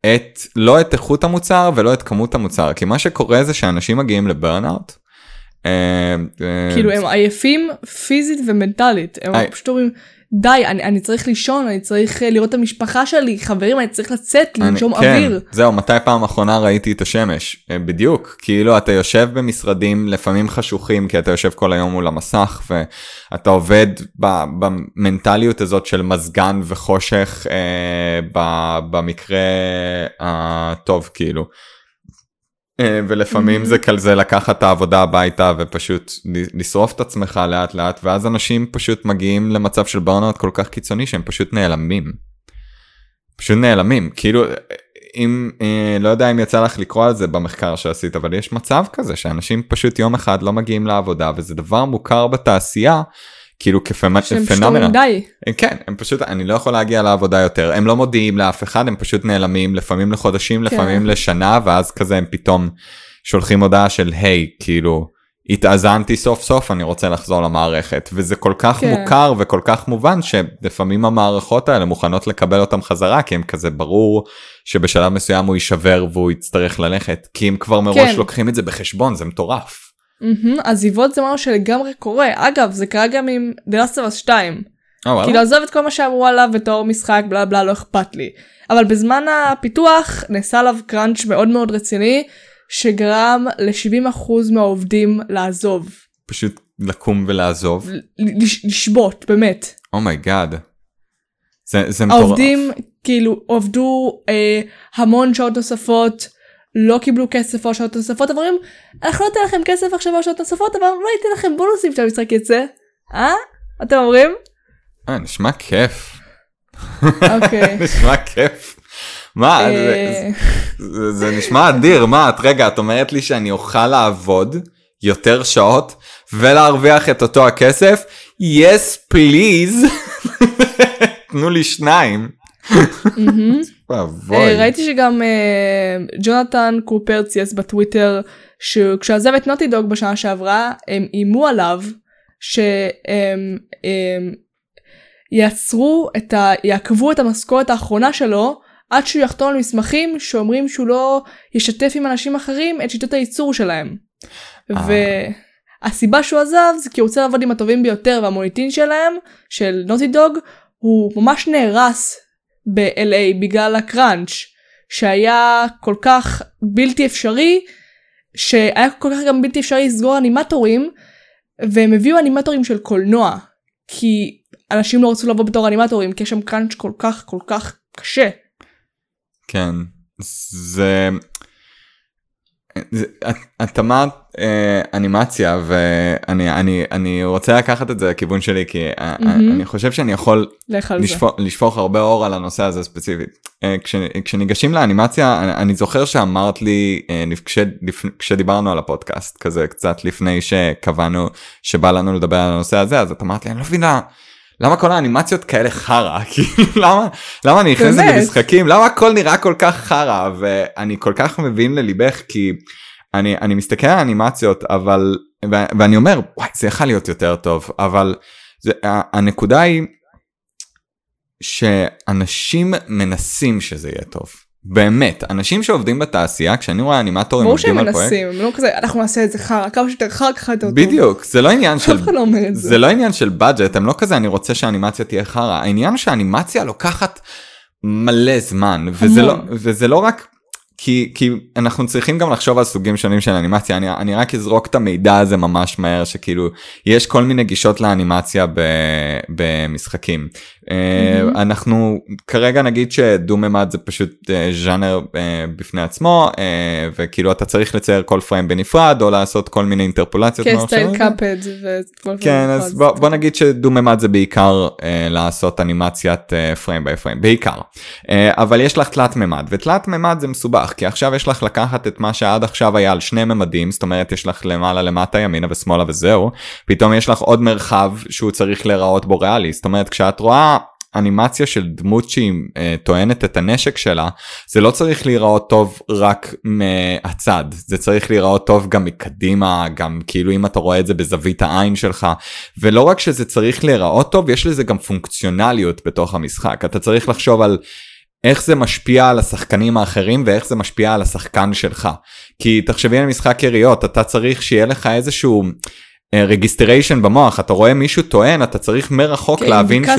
את, לא את איכות המוצר ולא את כמות המוצר, כי מה שקורה זה שאנשים מגיעים לברנאוט. אה, אה, כאילו הם עייפים פיזית ומנטלית, הם פשוט אומרים די, אני, אני צריך לישון, אני צריך אה, לראות את המשפחה שלי, חברים, אני צריך לצאת, לנשום כן, אוויר. זהו, מתי פעם אחרונה ראיתי את השמש? אה, בדיוק, כאילו אתה יושב במשרדים לפעמים חשוכים, כי אתה יושב כל היום מול המסך, ואתה עובד במנטליות הזאת של מזגן וחושך אה, במקרה הטוב, כאילו. אה, ולפעמים זה כזה לקחת את העבודה הביתה ופשוט לשרוף את עצמך לאט לאט ואז אנשים פשוט מגיעים למצב של ברנאוט כל כך קיצוני שהם פשוט נעלמים. פשוט נעלמים כאילו אם אה, לא יודע אם יצא לך לקרוא על זה במחקר שעשית אבל יש מצב כזה שאנשים פשוט יום אחד לא מגיעים לעבודה וזה דבר מוכר בתעשייה כאילו כפנומנה. כן, הם פשוט, אני לא יכול להגיע לעבודה יותר, הם לא מודיעים לאף אחד, הם פשוט נעלמים לפעמים לחודשים, כן. לפעמים לשנה, ואז כזה הם פתאום שולחים הודעה של היי, hey, כאילו, התאזנתי סוף סוף, אני רוצה לחזור למערכת, וזה כל כך כן. מוכר וכל כך מובן שלפעמים המערכות האלה מוכנות לקבל אותם חזרה, כי הם כזה ברור שבשלב מסוים הוא יישבר והוא יצטרך ללכת, כי הם כבר מראש כן. לוקחים את זה בחשבון, זה מטורף. עזיבות זה משהו שלגמרי קורה אגב זה קרה גם עם The Last of Us 2. Oh, כאילו עזוב את כל מה שאמרו עליו בתור משחק בלה בלה לא אכפת לי אבל בזמן הפיתוח נעשה עליו crunch מאוד מאוד רציני שגרם ל-70% מהעובדים לעזוב. פשוט לקום ולעזוב? לשבות באמת. oh my god. Oh זה, זה מטורף. העובדים כאילו עבדו אה, המון שעות נוספות. לא קיבלו כסף או שעות נוספות אבל אומרים אנחנו לא ניתן לכם כסף עכשיו או שעות נוספות אבל לא ניתן לכם בונוסים שהמשחק יצא. אה? אתם אומרים? אה נשמע כיף. אוקיי. נשמע כיף. מה אה. זה נשמע אדיר מה את רגע את אומרת לי שאני אוכל לעבוד יותר שעות ולהרוויח את אותו הכסף? yes please. תנו לי שניים. אה, ראיתי שגם אה, ג'ונתן קופר צייס בטוויטר שכשעזב את נוטי דוג בשנה שעברה הם איימו עליו שהם יעצרו את ה... יעקבו את המשכורת האחרונה שלו עד שהוא יחתום על מסמכים שאומרים שהוא לא ישתף עם אנשים אחרים את שיטות הייצור שלהם. אה. והסיבה שהוא עזב זה כי הוא רוצה לעבוד עם הטובים ביותר והמוניטין שלהם של נוטי דוג הוא ממש נהרס ב-LA בגלל הקראנץ' שהיה כל כך בלתי אפשרי שהיה כל כך גם בלתי אפשרי לסגור אנימטורים והם הביאו אנימטורים של קולנוע כי אנשים לא רצו לבוא בתור אנימטורים כי יש שם קראנץ' כל כך כל כך קשה. כן זה התאמת אה, אנימציה ואני אני אני רוצה לקחת את זה לכיוון שלי כי mm-hmm. אני חושב שאני יכול לשפוך, הרבה אור על הנושא הזה ספציפית. אה, כש, כשניגשים לאנימציה אני, זוכר שאמרת לי אה, כש, כשדיברנו על הפודקאסט כזה קצת לפני שקבענו שבא לנו לדבר על הנושא הזה אז את אמרת לי אני לא מבינה למה כל האנימציות כאלה חרא? כאילו, למה, למה אני נכנס באמת? למשחקים? למה הכל נראה כל כך חרא? ואני כל כך מבין לליבך, כי אני, אני מסתכל על האנימציות, אבל, ו- ואני אומר, וואי, זה יכול להיות יותר טוב, אבל זה, ה- הנקודה היא שאנשים מנסים שזה יהיה טוב. באמת, אנשים שעובדים בתעשייה, כשאני רואה אנימטורים ברור שהם עובדים על פרויקט, מנסים, הם לא כזה, אנחנו נעשה את זה חרא, כמה שיותר חרא, ככה יותר טוב. בדיוק, זה לא עניין של... אף אחד לא אומר את זה. זה לא עניין של בדג'ט, הם לא כזה אני רוצה שהאנימציה תהיה חרא, העניין שהאנימציה לוקחת מלא זמן, וזה לא. וזה לא רק... כי, כי אנחנו צריכים גם לחשוב על סוגים שונים של אנימציה, אני, אני רק אזרוק את המידע הזה ממש מהר, שכאילו יש כל מיני גישות לאנימציה ב, במשחקים. Mm-hmm. אנחנו כרגע נגיד שדו-ממד זה פשוט אה, ז'אנר אה, בפני עצמו, וכאילו אתה צריך לצייר כל frame בנפרד, או לעשות כל מיני אינטרפולציות. כן. style Cuphead וכל כן, אז בוא, בוא נגיד שדו-ממד זה בעיקר לעשות אנימציית frame by frame, בעיקר. אבל יש לך תלת ממד, ותלת ממד זה מסובך, כי עכשיו יש לך לקחת את מה שעד עכשיו היה על שני ממדים, זאת אומרת יש לך למעלה למטה ימינה ושמאלה וזהו, פתאום יש לך עוד מרחב שהוא צריך להיראות בו ריאלי, זאת אומרת כשאת רואה... אנימציה של דמות שהיא אה, טוענת את הנשק שלה, זה לא צריך להיראות טוב רק מהצד, זה צריך להיראות טוב גם מקדימה, גם כאילו אם אתה רואה את זה בזווית העין שלך, ולא רק שזה צריך להיראות טוב, יש לזה גם פונקציונליות בתוך המשחק. אתה צריך לחשוב על איך זה משפיע על השחקנים האחרים ואיך זה משפיע על השחקן שלך. כי תחשבי על משחק יריות, אתה צריך שיהיה לך איזשהו... registration במוח אתה רואה מישהו טוען אתה צריך מרחוק להבין. שהוא,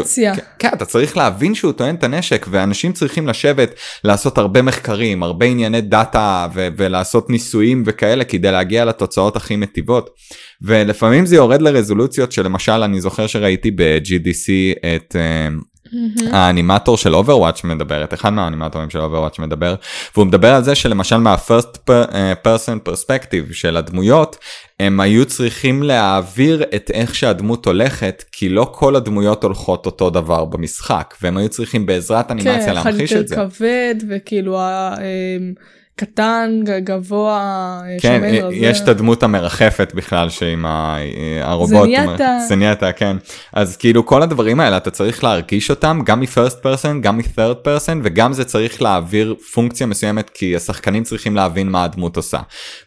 כן, אתה צריך להבין שהוא טוען את הנשק ואנשים צריכים לשבת לעשות הרבה מחקרים הרבה ענייני data ו- ולעשות ניסויים וכאלה כדי להגיע לתוצאות הכי מיטביות ולפעמים זה יורד לרזולוציות שלמשל אני זוכר שראיתי ב-GDC את מהמם. האנימטור של Overwatch מדבר, את אחד מהאנימטורים של Overwatch מדבר, והוא מדבר על זה שלמשל מה-first אה, person perspective של הדמויות, הם היו צריכים להעביר את איך שהדמות הולכת, כי לא כל הדמויות הולכות אותו דבר במשחק, והם היו צריכים בעזרת אנימציה כן, אחד להמחיש יותר את זה. כבד וכאילו הקטן, גבוה, אה, כן, שמן, רזה. יש את הדמות המרחפת בכלל שעם ה- הרובוט. זנייתה. זנייתה, כן. אז כאילו כל הדברים האלה אתה צריך להרגיש אותם גם מ-first person, גם מ-third person, וגם זה צריך להעביר פונקציה מסוימת כי השחקנים צריכים להבין מה הדמות עושה.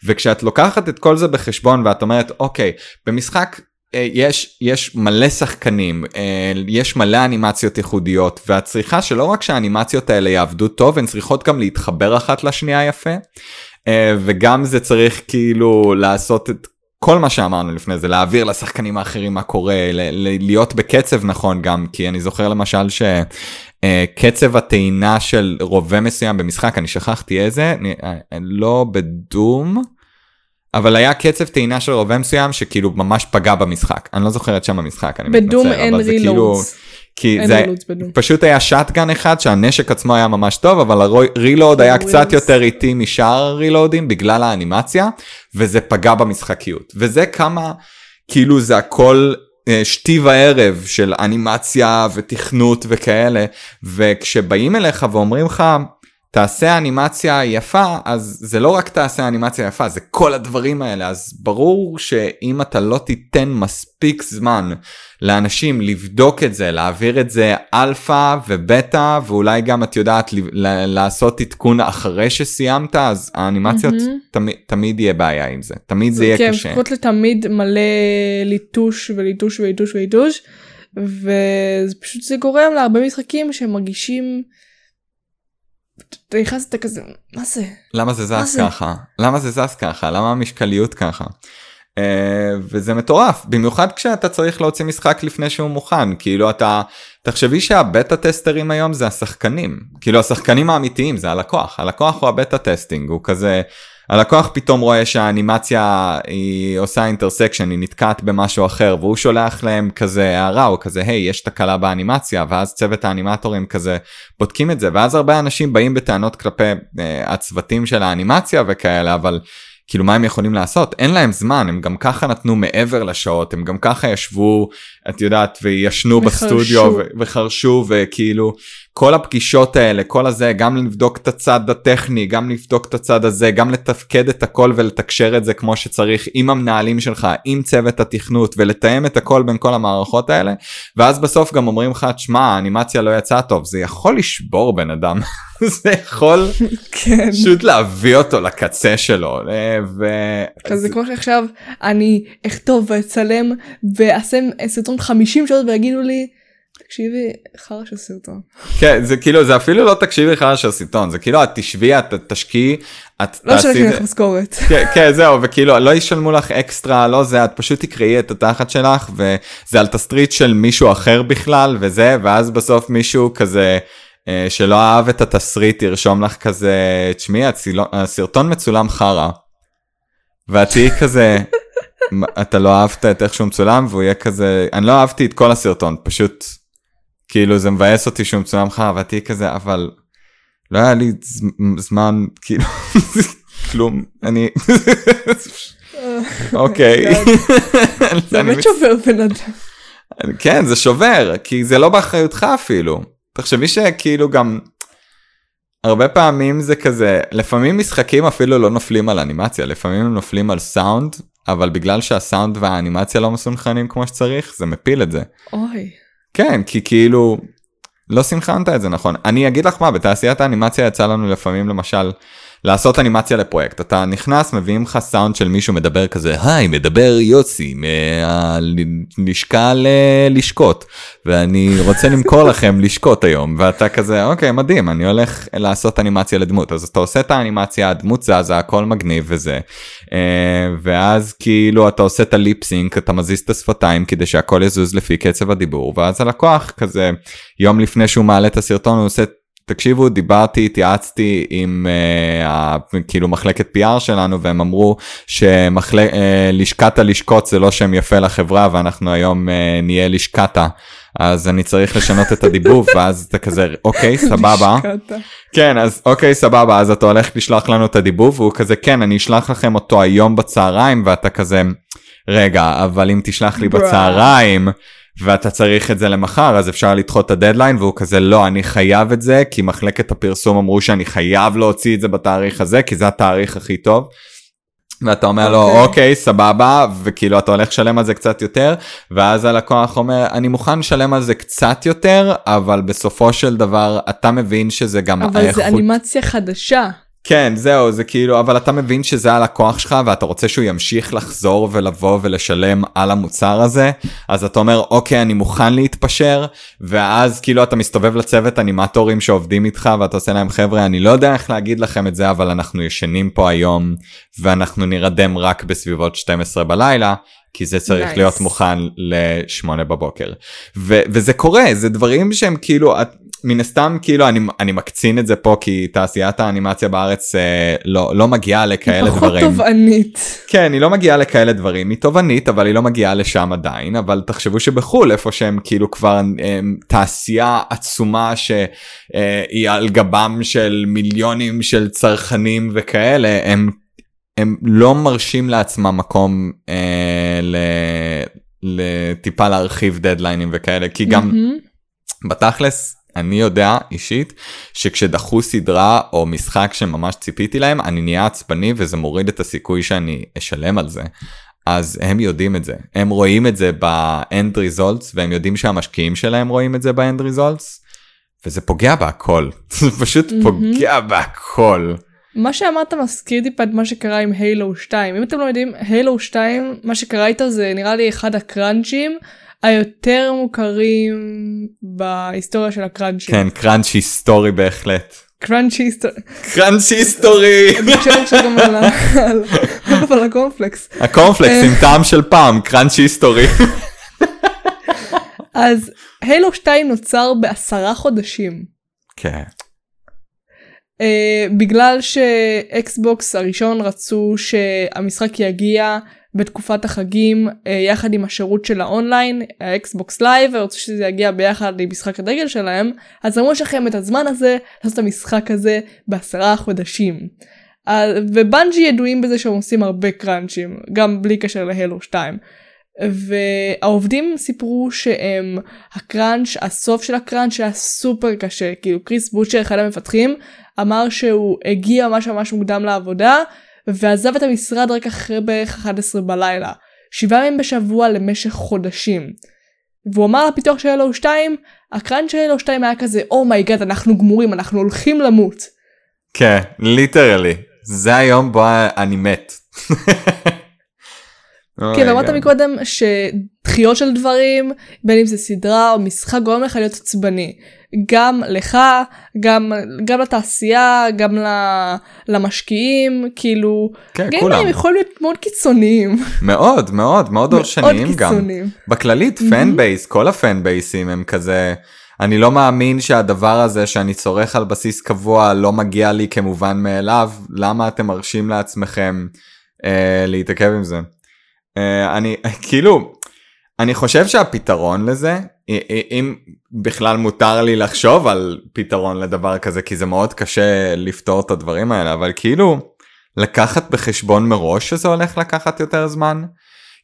וכשאת לוקחת את כל זה בחשבון ואת אומרת, אוקיי, במשחק אה, יש, יש מלא שחקנים, אה, יש מלא אנימציות ייחודיות, ואת צריכה שלא רק שהאנימציות האלה יעבדו טוב, הן צריכות גם להתחבר אחת לשנייה יפה, אה, וגם זה צריך כאילו לעשות את כל מה שאמרנו לפני זה, להעביר לשחקנים האחרים מה קורה, להיות בקצב נכון גם, כי אני זוכר למשל שקצב הטעינה של רובה מסוים במשחק, אני שכחתי איזה, אני, לא בדום. אבל היה קצב טעינה של רובה מסוים שכאילו ממש פגע במשחק. אני לא זוכר את שם המשחק, אני מתנצל. בדום אין כאילו- רילודס. כי זה. פשוט היה שטגן אחד שהנשק עצמו היה ממש טוב, אבל הרילוד היה קצת. יותר איטי משאר הרילודים בגלל האנימציה, וזה פגע במשחקיות. וזה כמה, כאילו זה הכל אה, שתי וערב של אנימציה ותכנות וכאלה, וכשבאים אליך ואומרים לך, תעשה אנימציה יפה, אז זה לא רק תעשה אנימציה יפה, זה כל הדברים האלה, אז ברור שאם אתה לא תיתן מספיק זמן לאנשים לבדוק את זה, להעביר את זה אלפא ובטא, ואולי גם את יודעת לעשות עדכון אחרי שסיימת, אז האנימציות מהמם. תמיד, תמיד יהיה בעיה עם זה, תמיד זה יהיה כן, קשה. לפחות לתמיד מלא ליטוש וליטוש וליטוש וליטוש, ופשוט זה גורם להרבה משחקים שמרגישים... אתה נכנס אתה כזה, מה זה? למה זה זז? ככה? למה זה זז ככה? למה המשחקיות ככה? Uh, וזה מטורף, במיוחד כשאתה צריך להוציא משחק לפני שהוא מוכן, כאילו אתה, תחשבי שה beta testerים היום זה השחקנים, כאילו השחקנים האמיתיים זה הלקוח, הלקוח הוא ה beta testing, הוא כזה, הלקוח פתאום רואה שהאנימציה היא עושה intersection, היא נתקעת במשהו אחר, והוא שולח להם כזה הערה, הוא כזה, היי, יש תקלה באנימציה, ואז צוות האנימטורים כזה בודקים את זה, ואז הרבה אנשים באים בטענות כלפי uh, הצוותים של האנימציה וכאלה, אבל כאילו מה הם יכולים לעשות? אין להם זמן, הם גם ככה נתנו מעבר לשעות, הם גם ככה ישבו, את יודעת, וישנו וחרשו. בסטודיו ו- וחרשו, וכאילו, כל הפגישות האלה, כל הזה, גם לבדוק את הצד הטכני, גם לבדוק את הצד הזה, גם לתפקד את הכל ולתקשר את זה כמו שצריך עם המנהלים שלך, עם צוות התכנות, ולתאם את הכל בין כל המערכות האלה, ואז בסוף גם אומרים לך, תשמע, האנימציה לא יצאה טוב, זה יכול לשבור בן אדם, זה יכול כן. פשוט להביא אותו לקצה שלו, אה, ו... זה כמו שעכשיו אני אכתוב ואצלם ואעשה סרטון 50 שעות ויגידו לי, תקשיבי, חרא של סרטון. כן, זה כאילו, זה אפילו לא תקשיבי חרא של סרטון, זה כאילו, את תשבי, את תשקיעי, את לא תעשי... שלחתי לך משכורת. כן, כן, זהו, וכאילו, לא ישלמו לך אקסטרה, לא זה, את פשוט תקראי את התחת שלך, וזה על תסריט של מישהו אחר בכלל, וזה, ואז בסוף מישהו כזה... אה, שלא אהב את התסריט ירשום לך כזה, תשמעי, הצילו- הסרטון מצולם חרא. ואת תהיי כזה, "מה, אתה לא אהבת את איך שהוא מצולם, והוא יהיה כזה, אני לא אהבתי את כל הסרטון, פשוט, כאילו זה מבאס אותי שהוא מצולם ואת תהיי כזה, אבל לא היה לי זמן, כאילו, כלום, אני, אוקיי. זה אני באמת שובר בן אדם. כן, זה שובר, כי זה לא באחריותך אפילו. תחשבי שכאילו גם, הרבה פעמים זה כזה, לפעמים משחקים אפילו לא נופלים על אנימציה, לפעמים הם נופלים על סאונד, אבל בגלל שהסאונד והאנימציה לא מסונכרנים כמו שצריך, זה מפיל את זה. אוי. כן, כי כאילו, לא סנכרנת את זה נכון. אני אגיד לך מה, בתעשיית האנימציה יצא לנו לפעמים למשל לעשות אנימציה לפרויקט. אתה נכנס, מביאים לך סאונד של מישהו מדבר כזה, היי, מדבר יוסי מהלשכה ללשכות, ואני רוצה למכור לכם לשכות היום, ואתה כזה, אוקיי, מדהים, אני הולך לעשות אנימציה לדמות. אז אתה עושה את האנימציה, הדמות זזה, הכל מגניב וזה. אה, ואז כאילו אתה עושה את הליפסינק, אתה מזיז את השפתיים כדי שהכל יזוז לפי קצב הדיבור, ואז הלקוח כזה, יום לפני שהוא מעלה את הסרטון, הוא עושה... תקשיבו, דיברתי, התייעצתי עם uh, כאילו מחלקת PR שלנו והם אמרו שלשכת uh, הלשכות זה לא שם יפה לחברה ואנחנו היום uh, נהיה לשכתה. אז אני צריך לשנות את הדיבוב ואז אתה כזה אוקיי סבבה. כן אז אוקיי סבבה אז אתה הולך לשלוח לנו את הדיבוב והוא כזה כן אני אשלח לכם אותו היום בצהריים ואתה כזה רגע אבל אם תשלח לי. בצהריים ואתה צריך את זה למחר אז אפשר לדחות את הדדליין והוא כזה לא אני חייב את זה כי מחלקת הפרסום אמרו שאני חייב להוציא את זה בתאריך הזה כי זה התאריך הכי טוב. ואתה אומר לו אוקיי. אוקיי סבבה וכאילו אתה הולך לשלם על זה קצת יותר ואז הלקוח אומר אני מוכן לשלם על זה קצת יותר אבל בסופו של דבר אתה מבין שזה גם אבל האיכות זה אנימציה חדשה. כן זהו זה כאילו אבל אתה מבין שזה הלקוח שלך ואתה רוצה שהוא ימשיך לחזור ולבוא ולשלם על המוצר הזה אז אתה אומר אוקיי אני מוכן להתפשר ואז כאילו אתה מסתובב לצוות אנימטורים שעובדים איתך ואתה עושה להם חבר'ה אני לא יודע איך להגיד לכם את זה אבל אנחנו ישנים פה היום ואנחנו נירדם רק בסביבות 12 בלילה כי זה צריך Nice. להיות מוכן ל-8 בבוקר ו- וזה קורה זה דברים שהם כאילו את, מן הסתם כאילו אני, אני מקצין את זה פה כי תעשיית האנימציה בארץ אה, לא, לא מגיעה לכאלה פחות דברים. תובענית. כן, היא לא מגיעה לכאלה דברים, היא תובענית, אבל היא לא מגיעה לשם עדיין, אבל תחשבו שבחו"ל, איפה שהם כאילו כבר הם, תעשייה עצומה שהיא על גבם של מיליונים של צרכנים וכאלה, הם, הם לא מרשים לעצמם מקום אה, ל, לטיפה להרחיב דדליינים וכאלה, כי גם מהמם. בתכלס אני יודע אישית שכשדחו סדרה או משחק שממש ציפיתי להם אני נהיה עצבני וזה מוריד את הסיכוי שאני אשלם על זה. אז הם יודעים את זה הם רואים את זה ב-end results והם יודעים שהמשקיעים שלהם רואים את זה ב-end results וזה פוגע בהכל זה פשוט. פוגע בהכל. מה שאמרת מזכיר טיפה את מה שקרה עם הילו 2 אם אתם לא יודעים הילו 2 מה שקרה איתו זה נראה לי אחד הקראנצ'ים היותר מוכרים בהיסטוריה של הקראנצ'ים. כן קראנץ' היסטורי בהחלט. קראנצ'י היסטוריה. קראנץ' היסטורי. אני חושבת עכשיו גם על הקורנפלקס. הקורנפלקס עם טעם של פעם קראנץ' היסטורי. אז הילו 2 נוצר בעשרה חודשים. כן. Uh, בגלל שאקסבוקס הראשון רצו שהמשחק יגיע בתקופת החגים uh, יחד עם השירות של האונליין, ה Xbox Live, ורצו שזה יגיע ביחד עם משחק הדגל שלהם, אז אמרו להם את הזמן הזה לעשות את המשחק הזה בעשרה חודשים. Uh, ובנג'י ידועים בזה שהם עושים הרבה crunchים, גם בלי קשר ל Halo 2. והעובדים סיפרו שהם ה crunch הסוף של ה crunch היה סופר קשה כאילו קריס בוטשר אחד המפתחים אמר שהוא הגיע ממש ממש מוקדם לעבודה ועזב את המשרד רק אחרי בערך 11 בלילה שבעה ימים בשבוע למשך חודשים. והוא אמר לפיתוח של Halo 2 ה crunch של Halo 2 היה כזה oh my god oh אנחנו גמורים אנחנו הולכים למות. כן literally זה היום בו אני מת. כן אמרת מקודם שדחיות של דברים בין אם זה סדרה או משחק גורם לך להיות עצבני. גם לך גם גם לתעשייה גם למשקיעים כאילו כן, גיימרים יכולים להיות מאוד קיצוניים. מאוד מאוד מאוד דורשניים גם. בכללית פן בייס כל הפן בייסים הם כזה. אני לא מאמין שהדבר הזה שאני צורך על בסיס קבוע לא מגיע לי כמובן מאליו. למה אתם מרשים לעצמכם אה, להתעכב עם זה. אה, אני כאילו אני חושב שהפתרון לזה אם בכלל מותר לי לחשוב על פתרון לדבר כזה כי זה מאוד קשה לפתור את הדברים האלה אבל כאילו לקחת בחשבון מראש שזה הולך לקחת יותר זמן.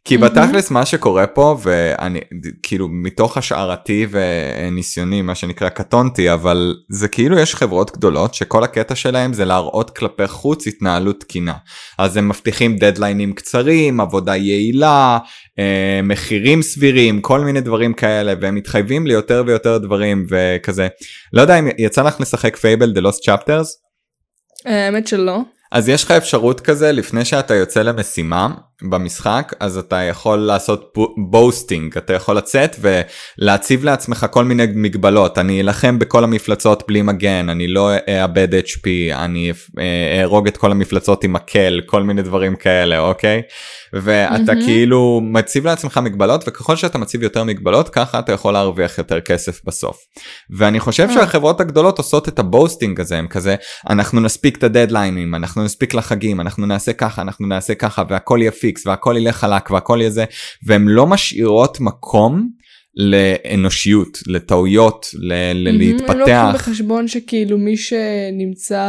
כי בתכלס מה שקורה פה ואני כאילו מתוך השערתי וניסיוני מה שנקרא קטונתי אבל זה כאילו יש חברות גדולות שכל הקטע שלהם זה להראות כלפי חוץ התנהלות תקינה אז הם מבטיחים דדליינים קצרים עבודה יעילה אה, מחירים סבירים כל מיני דברים כאלה והם מתחייבים ליותר ויותר דברים וכזה לא יודע אם יצא לך לשחק Fable The Lost Chapters. האמת שלא. אז יש לך אפשרות כזה לפני שאתה יוצא למשימה במשחק אז אתה יכול לעשות boasting אתה יכול לצאת ולהציב לעצמך כל מיני מגבלות אני אלחם בכל המפלצות בלי מגן אני לא אאבד hp אני אהרוג את כל המפלצות עם מקל כל מיני דברים כאלה אוקיי ואתה mm-hmm. כאילו מציב לעצמך מגבלות וככל שאתה מציב יותר מגבלות ככה אתה יכול להרוויח יותר כסף בסוף. ואני חושב mm. שהחברות הגדולות עושות את ה boasting הזה הם כזה אנחנו נספיק את הדדליינים אנחנו נספיק לחגים אנחנו נעשה ככה אנחנו נעשה ככה והכל יהיה פיקס והכל ילך חלק והכל יהיה זה והן לא משאירות מקום לאנושיות לטעויות ל- ל- להתפתח. הם לא לוקחים בחשבון שכאילו מי שנמצא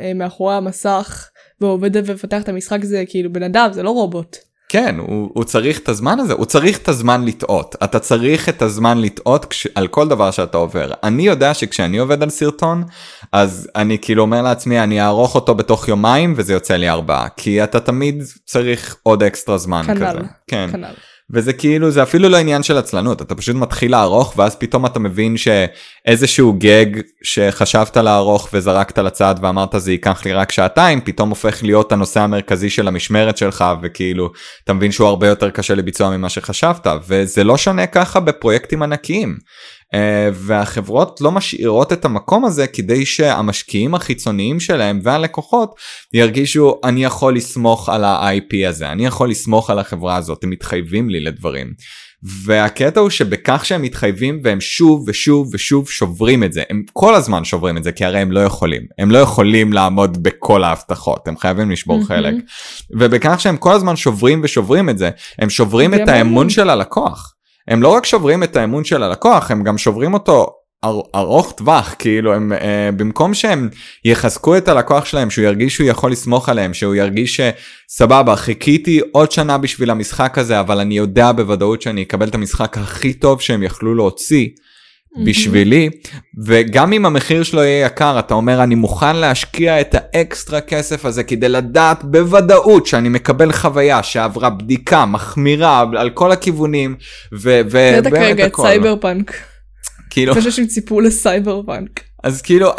אה, מאחורי המסך ועובד ומפתח את המשחק זה כאילו בן אדם זה לא רובוט. כן, הוא, הוא צריך את הזמן הזה, הוא צריך את הזמן לטעות. אתה צריך את הזמן לטעות כש, על כל דבר שאתה עובר. אני יודע שכשאני עובד על סרטון, אז אני כאילו אומר לעצמי, אני אערוך אותו בתוך יומיים וזה יוצא לי ארבעה. כי אתה תמיד צריך עוד אקסטרה זמן כנל, כזה. כן. כנ"ל. וזה כאילו זה אפילו לא עניין של עצלנות אתה פשוט מתחיל לערוך ואז פתאום אתה מבין שאיזשהו גג שחשבת לערוך וזרקת לצד ואמרת זה ייקח לי רק שעתיים פתאום הופך להיות הנושא המרכזי של המשמרת שלך וכאילו אתה מבין שהוא הרבה יותר קשה לביצוע ממה שחשבת וזה לא שונה ככה בפרויקטים ענקיים. Uh, והחברות לא משאירות את המקום הזה כדי שהמשקיעים החיצוניים שלהם והלקוחות ירגישו אני יכול לסמוך על ה-IP הזה אני יכול לסמוך על החברה הזאת הם מתחייבים לי לדברים. והקטע הוא שבכך שהם מתחייבים והם שוב ושוב ושוב שוברים את זה הם כל הזמן שוברים את זה כי הרי הם לא יכולים הם לא יכולים לעמוד בכל ההבטחות הם חייבים לשבור mm-hmm. חלק ובכך שהם כל הזמן שוברים ושוברים את זה הם שוברים את האמון של הלקוח. הם לא רק שוברים את האמון של הלקוח, הם גם שוברים אותו אר, ארוך טווח, כאילו הם אה, במקום שהם יחזקו את הלקוח שלהם, שהוא ירגיש שהוא יכול לסמוך עליהם, שהוא ירגיש שסבבה, חיכיתי עוד שנה בשביל המשחק הזה, אבל אני יודע בוודאות שאני אקבל את המשחק הכי טוב שהם יכלו להוציא. בשבילי וגם אם המחיר שלו יהיה יקר אתה אומר אני מוכן להשקיע את האקסטרה כסף הזה כדי לדעת בוודאות שאני מקבל חוויה שעברה בדיקה מחמירה על כל הכיוונים ובאמת הכל. כרגע את סייבר פאנק. כאילו. אני חושב שהם ציפו לסייבר פאנק. אז כאילו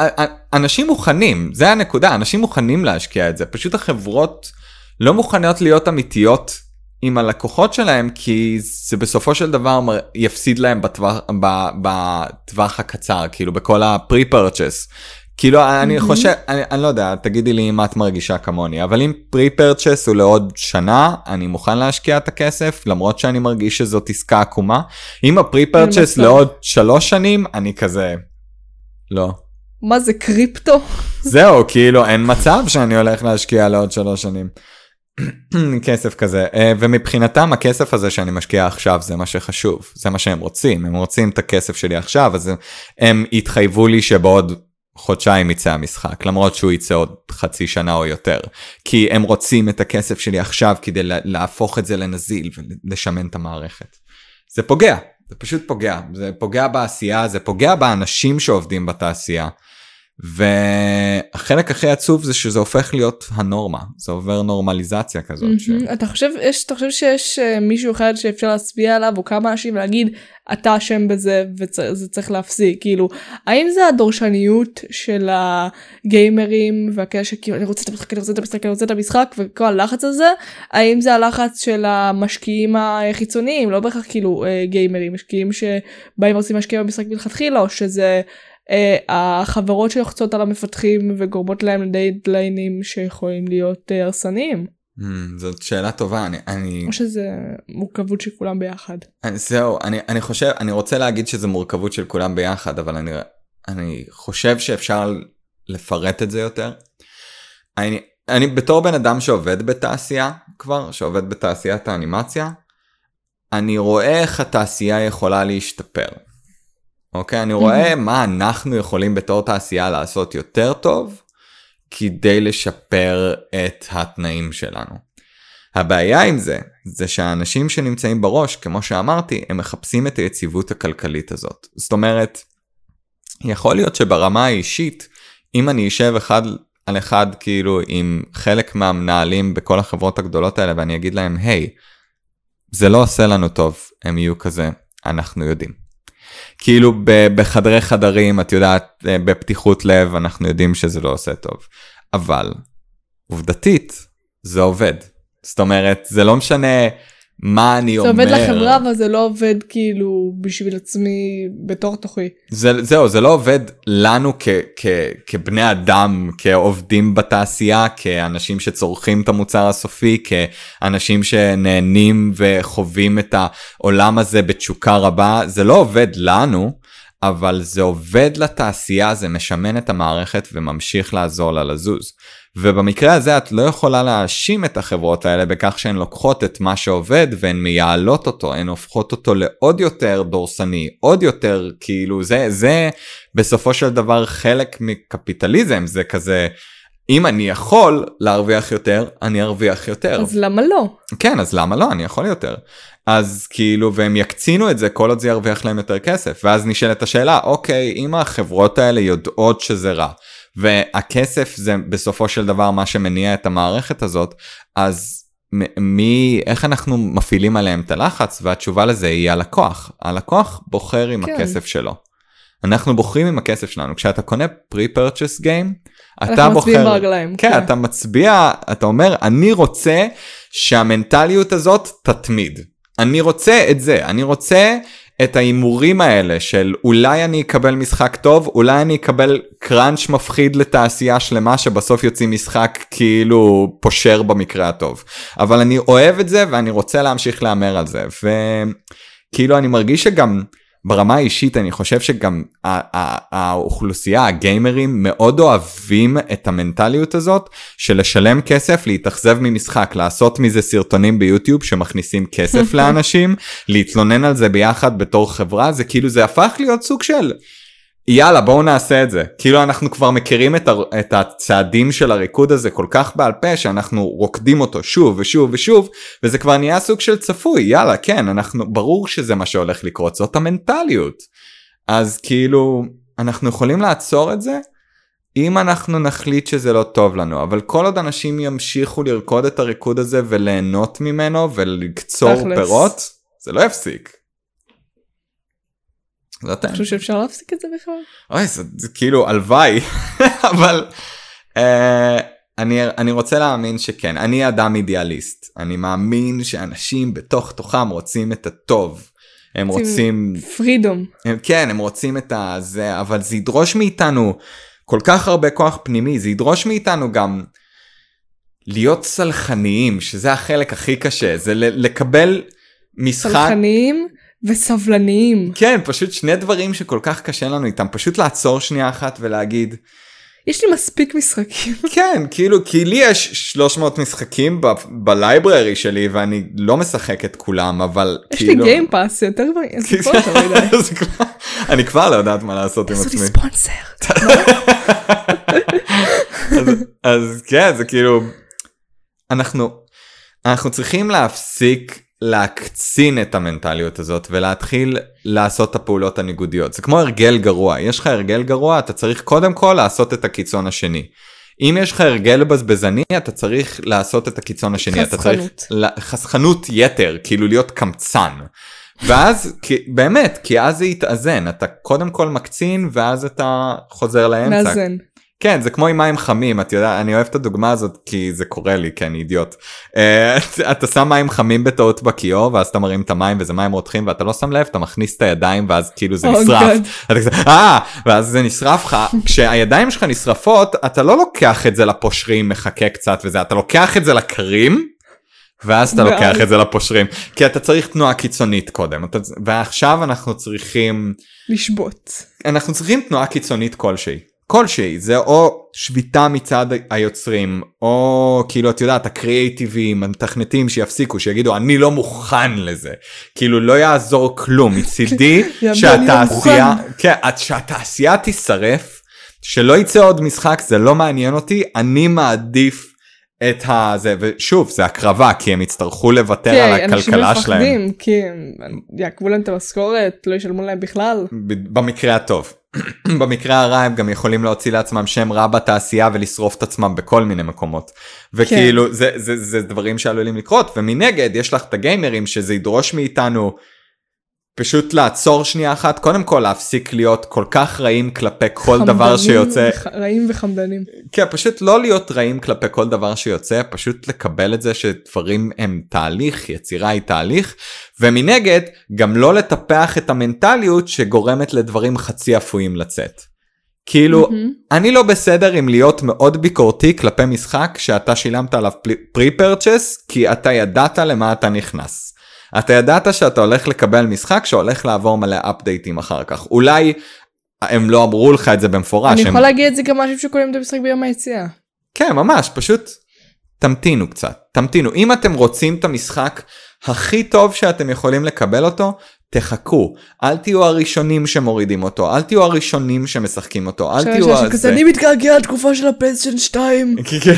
אנשים מוכנים זה הנקודה אנשים מוכנים להשקיע את זה פשוט החברות לא מוכנות להיות אמיתיות עם הלקוחות שלהם כי זה בסופו של דבר יפסיד להם בטווח, בטווח הקצר כאילו בכל ה pre-purchase. כאילו mm-hmm. אני חושב אני, אני לא יודע תגידי לי אם את מרגישה כמוני אבל אם pre-purchase הוא לעוד שנה אני מוכן להשקיע את הכסף למרות שאני מרגיש שזאת עסקה עקומה אם ה pre-purchase לעוד שלוש שנים אני כזה לא. מה זה קריפטו? זהו כאילו אין מצב שאני הולך להשקיע לעוד שלוש שנים. כסף כזה אה, ומבחינתם הכסף הזה שאני משקיע עכשיו זה מה שחשוב זה מה שהם רוצים הם רוצים את הכסף שלי עכשיו אז הם התחייבו לי שבעוד חודשיים יצא המשחק, למרות שהוא יצא עוד חצי שנה או יותר. כי הם רוצים את הכסף שלי עכשיו כדי להפוך את זה לנזיל ולשמן את המערכת. זה פוגע, זה פשוט פוגע, זה פוגע בעשייה, זה פוגע באנשים שעובדים בתעשייה. והחלק הכי עצוב זה שזה הופך להיות הנורמה, זה עובר נורמליזציה כזאת. Mm-hmm. ש... אתה חושב, יש, אתה חושב שיש uh, מישהו אחד שאפשר להצביע עליו או כמה אנשים ולהגיד אתה אשם בזה וזה צריך להפסיק, כאילו האם זה הדורשניות של הגיימרים והכאלה שכאילו אני רוצה את המשחק, אני רוצה את המשחק, אני רוצה את המשחק וכל הלחץ הזה, האם זה הלחץ של המשקיעים החיצוניים, לא בהכרח כאילו uh, גיימרים, משקיעים שבאים ועושים משקיעים במשחק מלכתחילה או שזה uh, החברות שלוחצות על המפתחים וגורמות להם לדיידליינים שיכולים להיות uh, הרסניים. Mm, זאת שאלה טובה אני אני או שזה מורכבות של כולם ביחד. אני, זהו אני אני חושב אני רוצה להגיד שזה מורכבות של כולם ביחד אבל אני אני חושב שאפשר לפרט את זה יותר. אני אני בתור בן אדם שעובד בתעשייה כבר שעובד בתעשיית האנימציה אני רואה איך התעשייה יכולה להשתפר. אוקיי? אני רואה מה אנחנו יכולים בתור תעשייה לעשות יותר טוב כדי לשפר את התנאים שלנו. הבעיה עם זה, זה שהאנשים שנמצאים בראש, כמו שאמרתי, הם מחפשים את היציבות הכלכלית הזאת. זאת אומרת, יכול להיות שברמה האישית, אם אני אשב אחד על אחד כאילו עם חלק מהמנהלים בכל החברות הגדולות האלה ואני אגיד להם, היי, hey, זה לא עושה לנו טוב, הם יהיו כזה, אנחנו יודעים. כאילו בחדרי חדרים, את יודעת, אה, בפתיחות לב, אנחנו יודעים שזה לא עושה טוב. אבל, עובדתית, זה עובד. זאת אומרת, זה לא משנה מה אני אומר. זה עובד לחברה, אבל זה לא עובד כאילו בשביל עצמי בתור תוכי. זה, זהו, זה לא עובד לנו כ, כ, כבני אדם, כעובדים בתעשייה, כאנשים שצורכים את המוצר הסופי, כאנשים שנהנים וחווים את העולם הזה בתשוקה רבה, זה לא עובד לנו. אבל זה עובד לתעשייה, זה משמן את המערכת וממשיך לעזור לה לזוז. ובמקרה הזה את לא יכולה להאשים את החברות האלה בכך שהן לוקחות את מה שעובד והן מייעלות אותו, הן הופכות אותו לעוד יותר דורסני, עוד יותר כאילו זה, זה בסופו של דבר חלק מקפיטליזם, זה כזה... אם אני יכול להרוויח יותר, אני ארוויח יותר. אז למה לא? כן, אז למה לא? אני יכול יותר. אז כאילו, והם יקצינו את זה כל עוד זה ירוויח להם יותר כסף. ואז נשאלת השאלה, אוקיי, אם החברות האלה יודעות שזה רע, והכסף זה בסופו של דבר מה שמניע את המערכת הזאת, אז מי, איך אנחנו מפעילים עליהם את הלחץ? והתשובה לזה היא הלקוח. הלקוח בוחר עם כן. הכסף שלו. אנחנו בוחרים עם הכסף שלנו. כשאתה קונה pre-purchase game, אתה בוחר, מצביעים ברגליים. כן, כן, אתה מצביע, אתה אומר, אני רוצה שהמנטליות הזאת תתמיד. אני רוצה את זה, אני רוצה את ההימורים האלה של אולי אני אקבל משחק טוב, אולי אני אקבל קראנץ' מפחיד לתעשייה שלמה שבסוף יוצאים משחק כאילו פושר במקרה הטוב. אבל אני אוהב את זה ואני רוצה להמשיך להמר על זה. וכאילו אני מרגיש שגם ברמה האישית אני חושב שגם האוכלוסייה הגיימרים מאוד אוהבים את המנטליות הזאת של לשלם כסף להתאכזב ממשחק לעשות מזה סרטונים ביוטיוב שמכניסים כסף לאנשים להתלונן על זה ביחד בתור חברה זה כאילו זה הפך להיות סוג של יאללה בואו נעשה את זה. כאילו אנחנו כבר מכירים את, ה, את הצעדים של הריקוד הזה כל כך בעל פה שאנחנו רוקדים אותו שוב ושוב ושוב וזה כבר נהיה סוג של צפוי. יאללה כן אנחנו ברור שזה מה שהולך לקרות זאת המנטליות. אז כאילו אנחנו יכולים לעצור את זה? אם אנחנו נחליט שזה לא טוב לנו אבל כל עוד אנשים ימשיכו לרקוד את הריקוד הזה וליהנות ממנו ולקצור פירות זה לא יפסיק. לא אתה חושב שאפשר להפסיק את זה בכלל? אוי זה, זה כאילו הלוואי אבל אה, אני אני רוצה להאמין שכן. אני אדם אידיאליסט. אני מאמין שאנשים בתוך תוכם רוצים את הטוב. הם רוצים פרידום הם, כן הם רוצים את הזה אבל זה ידרוש מאיתנו כל כך הרבה כוח פנימי. זה ידרוש מאיתנו גם להיות סלחניים שזה החלק הכי קשה. זה לקבל משחק סלחניים וסבלניים. כן, פשוט שני דברים שכל כך קשה לנו איתם, פשוט לעצור שנייה אחת ולהגיד. יש לי מספיק משחקים. כן, כאילו, כי לי יש 300 משחקים בלייבררי שלי ואני לא משחק את כולם, אבל יש כאילו... יש לי גיימפאס יותר דברים, אני כבר לא יודעת מה לעשות עם עצמי. עשו לי ספונסר. אז, אז כן זה כאילו אנחנו אנחנו צריכים להפסיק להקצין את המנטליות הזאת ולהתחיל לעשות את הפעולות הניגודיות זה כמו הרגל גרוע יש לך הרגל גרוע אתה צריך קודם כל לעשות את הקיצון השני. אם יש לך הרגל בזבזני אתה צריך לעשות את הקיצון השני אתה צריך חסכנות. חסכנות יתר כאילו להיות קמצן. ואז כי, באמת כי אז זה יתאזן אתה קודם כל מקצין ואז אתה חוזר לאמצע. מאזן. כן זה כמו עם מים חמים את יודעת אני אוהב את הדוגמה הזאת כי זה קורה לי כי אני אידיוט. אה, אתה שם מים חמים בטעות בכיור ואז אתה מרים את המים וזה מים רותחים ואתה לא שם לב אתה מכניס את הידיים ואז כאילו זה Oh נשרף. אה ואז זה נשרף לך כשהידיים שלך נשרפות אתה לא לוקח את זה לפושרים מחכה קצת וזה אתה לוקח את זה לקרים. ואז אתה לוקח את זה לפושרים כי אתה צריך תנועה קיצונית קודם אתה, ועכשיו אנחנו צריכים לשבות. אנחנו צריכים תנועה קיצונית כלשהי. כלשהי זה או שביתה מצד היוצרים או כאילו את יודעת הקריאייטיבים המתכנתים שיפסיקו שיגידו אני לא מוכן לזה כאילו לא יעזור כלום מצידי לא שהתעשייה. כן שהתעשייה תישרף שלא יצא עוד משחק זה לא מעניין אותי אני מעדיף את הזה ושוב זה הקרבה כי הם יצטרכו לוותר על כן, אנשים הכלכלה שלהם מפחדים כי הם יעקבו להם את המשכורת לא ישלמו להם בכלל. במקרה הטוב. במקרה הרע הם גם יכולים להוציא לעצמם שם רע בתעשייה ולשרוף את עצמם בכל מיני מקומות. וכאילו זה, זה, זה דברים שעלולים לקרות ומנגד יש לך את הגיימרים שזה ידרוש מאיתנו פשוט לעצור שנייה אחת קודם כל להפסיק להיות כל כך רעים כלפי כל דבר חמדנים שיוצא וח- רעים וחמדנים. כן פשוט לא להיות רעים כלפי כל דבר שיוצא פשוט לקבל את זה שדברים הם תהליך יצירה היא תהליך ומנגד גם לא לטפח את המנטליות שגורמת לדברים חצי אפויים לצאת. כאילו מהמם. אני לא בסדר עם להיות מאוד ביקורתי כלפי משחק שאתה שילמת עליו פרי פרצ'ס כי אתה ידעת למה אתה נכנס. אתה ידעת שאתה הולך לקבל משחק שהולך לעבור מלא אפדייטים אחר כך אולי הם לא אמרו לך את זה במפורש. אני הם- יכול להגיד את זה גם משהו שקוראים את המשחק ביום היציאה. כן ממש פשוט תמתינו קצת תמתינו אם אתם רוצים את המשחק הכי טוב שאתם יכולים לקבל אותו תחכו אל תהיו הראשונים שמורידים אותו אל תהיו הראשונים שמשחקים אותו אל תהיו הזה. כזה, אני מתגעגע לתקופה של הפלייסטיישן 2 כן, כן.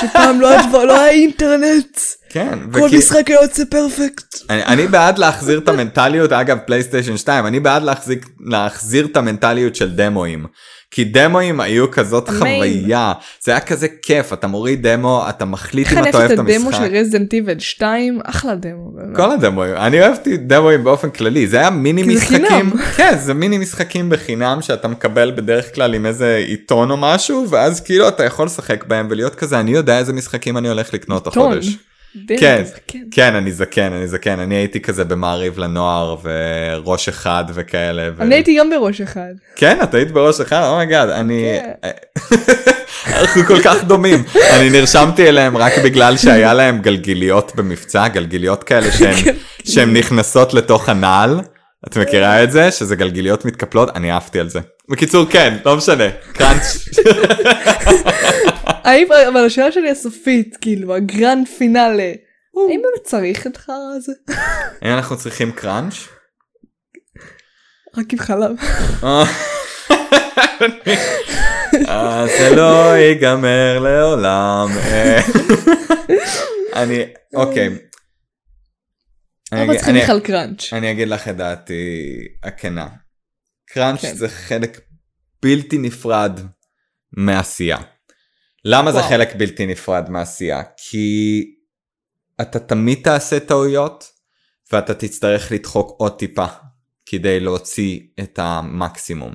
שפעם לא היה לא היה אינטרנט כן כל וכי- משחק היה יוצא perfect. אני, אני בעד להחזיר את המנטליות אגב פלייסטיישן 2 אני בעד להחזיק, להחזיר את המנטליות של דמואים. כי דמואים היו כזאת. חוויה זה היה כזה כיף אתה מוריד דמו אתה מחליט אם אתה אוהב את את הדמו המשחק. של Resident Evil 2 אחלה דמו. באמת. כל הדמואים אני אהבתי דמואים באופן כללי זה היה מיני זה משחקים. כן זה מיני משחקים בחינם שאתה מקבל בדרך כלל עם איזה עיתון או משהו ואז כאילו אתה יכול לשחק בהם ולהיות כזה אני יודע איזה משחקים אני הולך לקנות. החודש. כן, זקן. כן אני זקן אני זקן אני הייתי כזה במעריב לנוער וראש אחד וכאלה. ו... אני הייתי גם בראש אחד. כן את היית בראש אחד oh my god אני כן. אנחנו כל כך דומים אני נרשמתי אליהם רק בגלל שהיה להם גלגיליות במבצע גלגיליות כאלה שהן כן. שהן נכנסות לתוך הנעל את מכירה את זה שזה גלגיליות מתקפלות אני עפתי על זה בקיצור כן לא משנה crunch האם, אבל השאלה שלי הסופית, כאילו, ה grand finale, האם באמת צריך את חרא הזה? האם אנחנו צריכים קראנץ'? רק עם חלב. אה, זה לא ייגמר לעולם. אה, אני אוקיי. אגיד- צריכים מיכל קראנץ'? אני אגיד לך את דעתי הכנה. קראנץ' כן. זה חלק בלתי נפרד מעשייה. למה זה וואו. חלק בלתי נפרד מעשייה? כי אתה תמיד תעשה טעויות ואתה תצטרך לדחוק עוד טיפה כדי להוציא את המקסימום.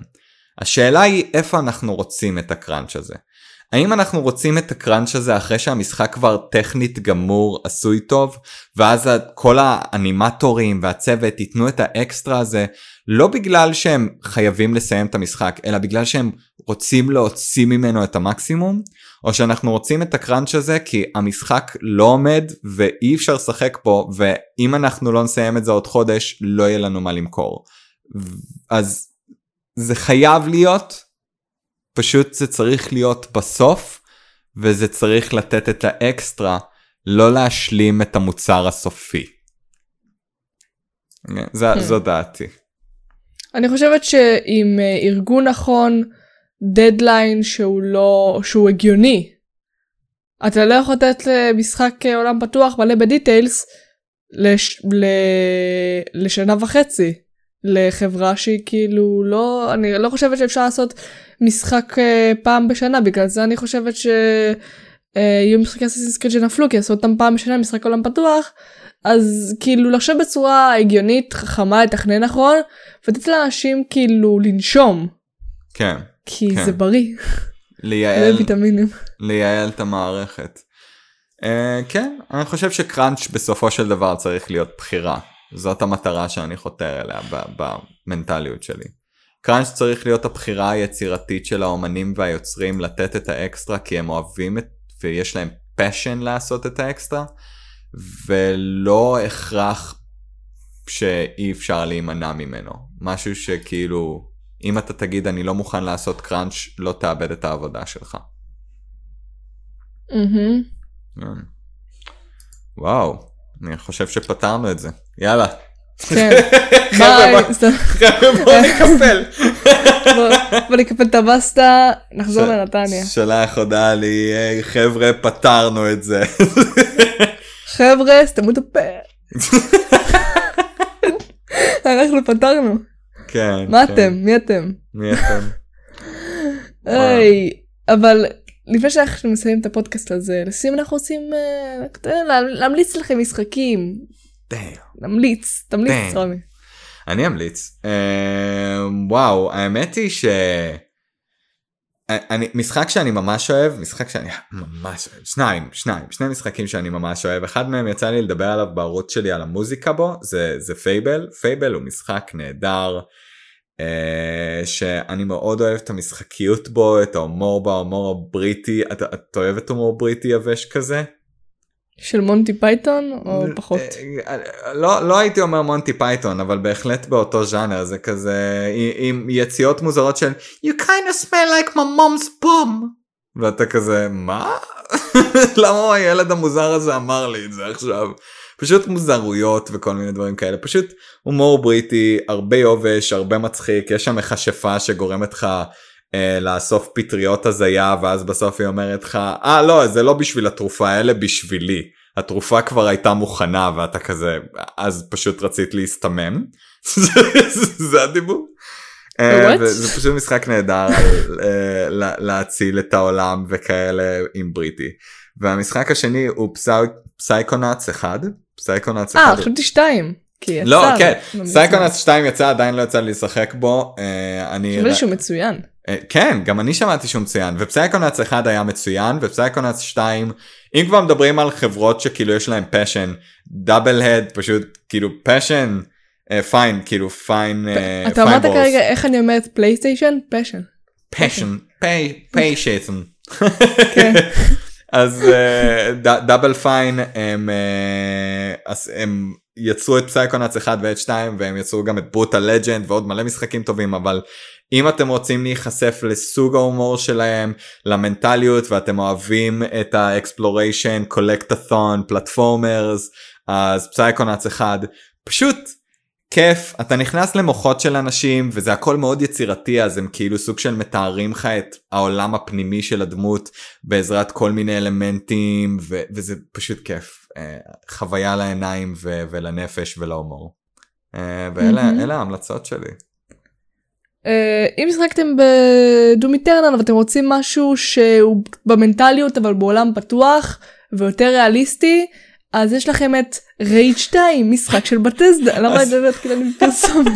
השאלה היא איפה אנחנו רוצים את הקראנץ' הזה. האם אנחנו רוצים את הקראנץ' הזה אחרי שהמשחק כבר טכנית גמור עשוי טוב ואז כל האנימטורים והצוות ייתנו את האקסטרה הזה לא בגלל שהם חייבים לסיים את המשחק אלא בגלל שהם רוצים להוציא ממנו את המקסימום או שאנחנו רוצים את הקראנץ' הזה כי המשחק לא עומד ואי אפשר לשחק פה ואם אנחנו לא נסיים את זה עוד חודש לא יהיה לנו מה למכור. אז זה חייב להיות פשוט זה צריך להיות בסוף וזה צריך לתת את האקסטרה לא להשלים את המוצר הסופי. זה, Hmm. זו דעתי. אני חושבת שעם אה, ארגון נכון דדליין שהוא לא, שהוא הגיוני. אתה לא יכול לתת משחק עולם פתוח מלא בדיטיילס לש, ל, לשנה וחצי לחברה שהיא כאילו לא, אני לא חושבת שאפשר לעשות משחק פעם בשנה, בגלל זה אני חושבת ש... יהיו משחקי אססינס קריד שנפלו כי עשו אותם פעם בשנה משחק עולם פתוח אז כאילו לחשוב בצורה הגיונית חכמה לתכנן נכון ולתת לאנשים כאילו לנשום. כן. כי כן. זה בריא. לייעל, ויטמינים. לייעל את המערכת. Uh, כן, אני חושב שקראנץ' בסופו של דבר צריך להיות בחירה. זאת המטרה שאני חותר אליה במנטליות שלי. קראנץ' צריך להיות הבחירה היצירתית של האומנים והיוצרים לתת את האקסטרה כי הם אוהבים את ויש להם passion לעשות את האקסטרה ולא הכרח שאי אפשר להימנע ממנו משהו שכאילו אם אתה תגיד אני לא מוכן לעשות crunch לא תאבד את העבודה שלך. מהמם. כן. וואו אני חושב שפתרנו את זה יאללה. כן. חבר'ה, ביי. בוא- סתם. חבר'ה, בוא נקפל. בוא- נקפל את הבסטה נחזור לנתניה. שלח הודעה לי "היי, חבר'ה פתרנו את זה. חבר'ה סתמו את הפה. אנחנו פתרנו. כן. מה כן. אתם? מי אתם? מי אתם? היי, אבל לפני שאנחנו מסיימים את הפודקאסט הזה, לסיום אנחנו רוצים אה, להמליץ לכם משחקים. נמליץ, תמליץ. רמי. אני אמליץ. אה, וואו, האמת היא ש... אני, משחק שאני ממש אוהב, משחק שאני ממש אוהב, שניים, שניים, שני משחקים שאני ממש אוהב, אחד מהם יצא לי לדבר עליו בערוץ שלי על המוזיקה בו, זה, זה Fable, Fable הוא משחק נהדר, אה, שאני מאוד אוהב את המשחקיות בו, את ההומור בו, ההומור הבריטי, אתה, אתה אוהב את הומור בריטי יבש כזה? של מונטי פייתון או פחות? אה, לא, לא הייתי אומר Monty Python אבל בהחלט באותו ז'אנר זה כזה עם יציאות מוזרות של you kind of smell like my mom's bum. ואתה כזה מה? למה הילד המוזר הזה אמר לי את זה עכשיו? פשוט מוזרויות וכל מיני דברים כאלה. פשוט הומור בריטי הרבה יובש הרבה מצחיק יש שם מכשפה שגורמת לך אה, לאסוף פטריות הזיה ואז בסוף היא אומרת לך אה לא זה לא בשביל התרופה אלה בשבילי התרופה כבר הייתה מוכנה ואתה כזה אז פשוט רצית להסתמם זה- זה הדיבור. אה? וזה פשוט משחק נהדר אה, לה- להציל את העולם וכאלה עם בריטי. והמשחק השני הוא Psychonauts 1 Psychonauts 1 אה, חשבתי שתיים. כי יצא. לא כן אבל- Psychonauts 2 יצא עדיין לא יצא לי לשחק בו אה, אני חשבתי שהוא מצוין. אה, כן, גם אני שמעתי שהוא מצוין, ו Psychonauts 1 היה מצוין, ו Psychonauts 2, אם כבר מדברים על חברות שכאילו יש להם passion, Double הד פשוט כאילו passion, Fine, כאילו Fine, אתה אמרת כרגע איך אני אומרת PlayStation? passion. passion, passion. אז Double Fine הם אה, הם יצרו את Psychonauts 1 ואת 2 והם יצרו גם את Brutal Legend ועוד מלא משחקים טובים אבל אם אתם רוצים להיחשף לסוג ההומור שלהם למנטליות ואתם אוהבים את ה exploration collectathon platformers אז Psychonauts 1 פשוט כיף אתה נכנס למוחות של אנשים וזה הכל מאוד יצירתי אז הם כאילו סוג של מתארים לך את העולם הפנימי של הדמות בעזרת כל מיני אלמנטים ו- וזה פשוט כיף אה, חוויה לעיניים ו- ולנפש ולהומור. אה, ואלה. אלה ההמלצות שלי. אה, אם משחקתם ב Doom Eternal ואתם רוצים משהו שהוא במנטליות אבל בעולם פתוח ויותר ריאליסטי אז יש לכם את Rage 2 משחק של Bethesda למה אני מדברת כאילו אני בפרסומת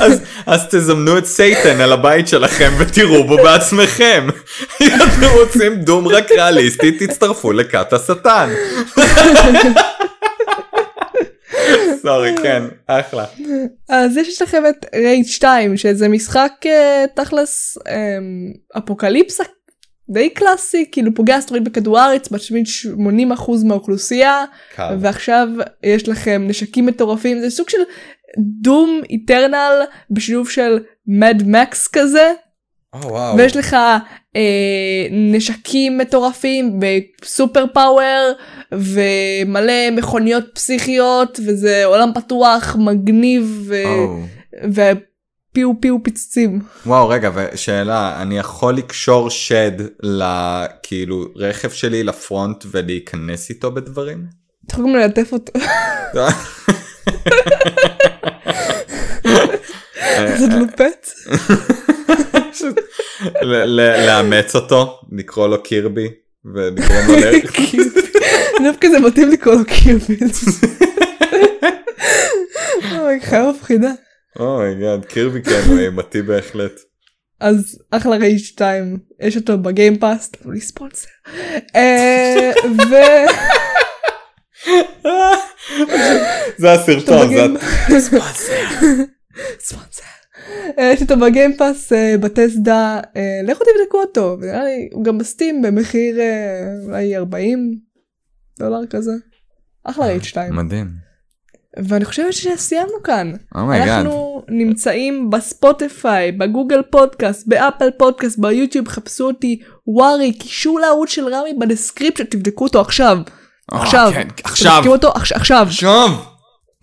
אז, תזמנו את Satan על הבית שלכם ותראו בו בעצמכם. אם אתם רוצים Doom רק ריאליסטי תצטרפו לכת השטן. sorry כן אחלה. אז יש לכם את Rage 2 שזה משחק אה, תכלס אה, אפוקליפסה די קלאסי כאילו פוגע אסטרואיד בכדור הארץ משמיד 80% מהאוכלוסייה קל. ועכשיו יש לכם נשקים מטורפים זה סוג של Doom Eternal בשילוב של Mad Max כזה או, וואו. ויש לך אה, נשקים מטורפים וסופר פאוור ומלא מכוניות פסיכיות וזה עולם פתוח מגניב ו... או, פיו פיו פיצוצים. וואו רגע ושאלה אני יכול לקשור שד לכאילו רכב שלי לפרונט ולהיכנס איתו בדברים? אתה יכול גם ללטף אותו. זה לופט. ל- ל- לאמץ אותו לקרוא לו Kirby ולגרום לו ל... דווקא זה מתאים לקרוא לו קירביל. אוי, חיה מפחידה. oh my god Kirby כן אימתי בהחלט. אז אחלה Rage 2 יש אותו ב Game Pass תנו לי ספונסר. אה, ו... זה הסרטון זה ב Game- sponsor. אה, יש אותו ב Game Pass אה, Bethesda לכו תבדקו אותו נראה לי, הוא גם ב Steam במחיר אולי 40 דולר כזה. אחלה Rage 2 מדהים. ואני חושבת שסיימנו כאן. oh my god. אנחנו נמצאים ב Spotify, ב Google Podcast, ב Apple Podcast, ב YouTube, חפשו אותי, ווארי, קישור לערוץ של רמי ב description, תבדקו אותו עכשיו. עכשיו. כן, עכשיו. אותו עכש- עכשיו. עכשיו.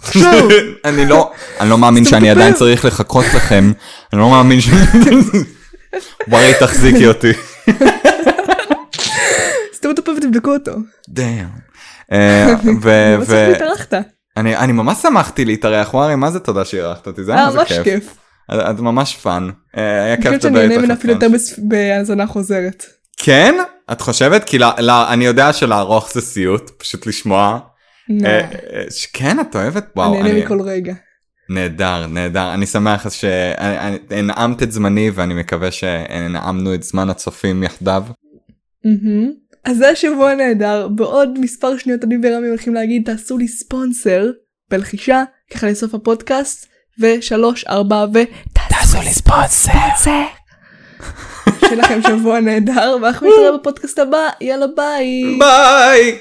עכשיו. אני לא אני לא מאמין שאני. עדיין צריך לחכות לכם. אני לא מאמין ש... ברי תחזיקי אותי. סתמו את הפה ותבדקו אותו. damn. אה, ו- בסוף ו-. אני אני ממש שמחתי להתארח ווארי מה זה תודה שאירחת אותי זה היה היה ממש כיף. כיף. את ממש fun. אה, היה אני כיף חושבת שאני לדבר אהנה ממנה איתך. אפילו. יותר בהאזנה חוזרת. כן? את חושבת? כי ל- ל- אני יודע שלערוך זה סיוט פשוט לשמוע. אה, אה, כן את אוהבת? וואו. אני נהנה אני- מכל רגע. נהדר נהדר אני שמח שהנעמת את זמני ואני מקווה שהנעמנו את זמן הצופים יחדיו. אז זה השבוע נהדר, בעוד מספר שניות אני ורמי הולכים להגיד תעשו לי ספונסר בלחישה, ככה לסוף הפודקאסט, ושלוש ארבע ו... תעשו לי ספונסר. שיהיה לכם שבוע נהדר, ואנחנו נתראה בפודקאסט הבא, יאללה ביי. ביי.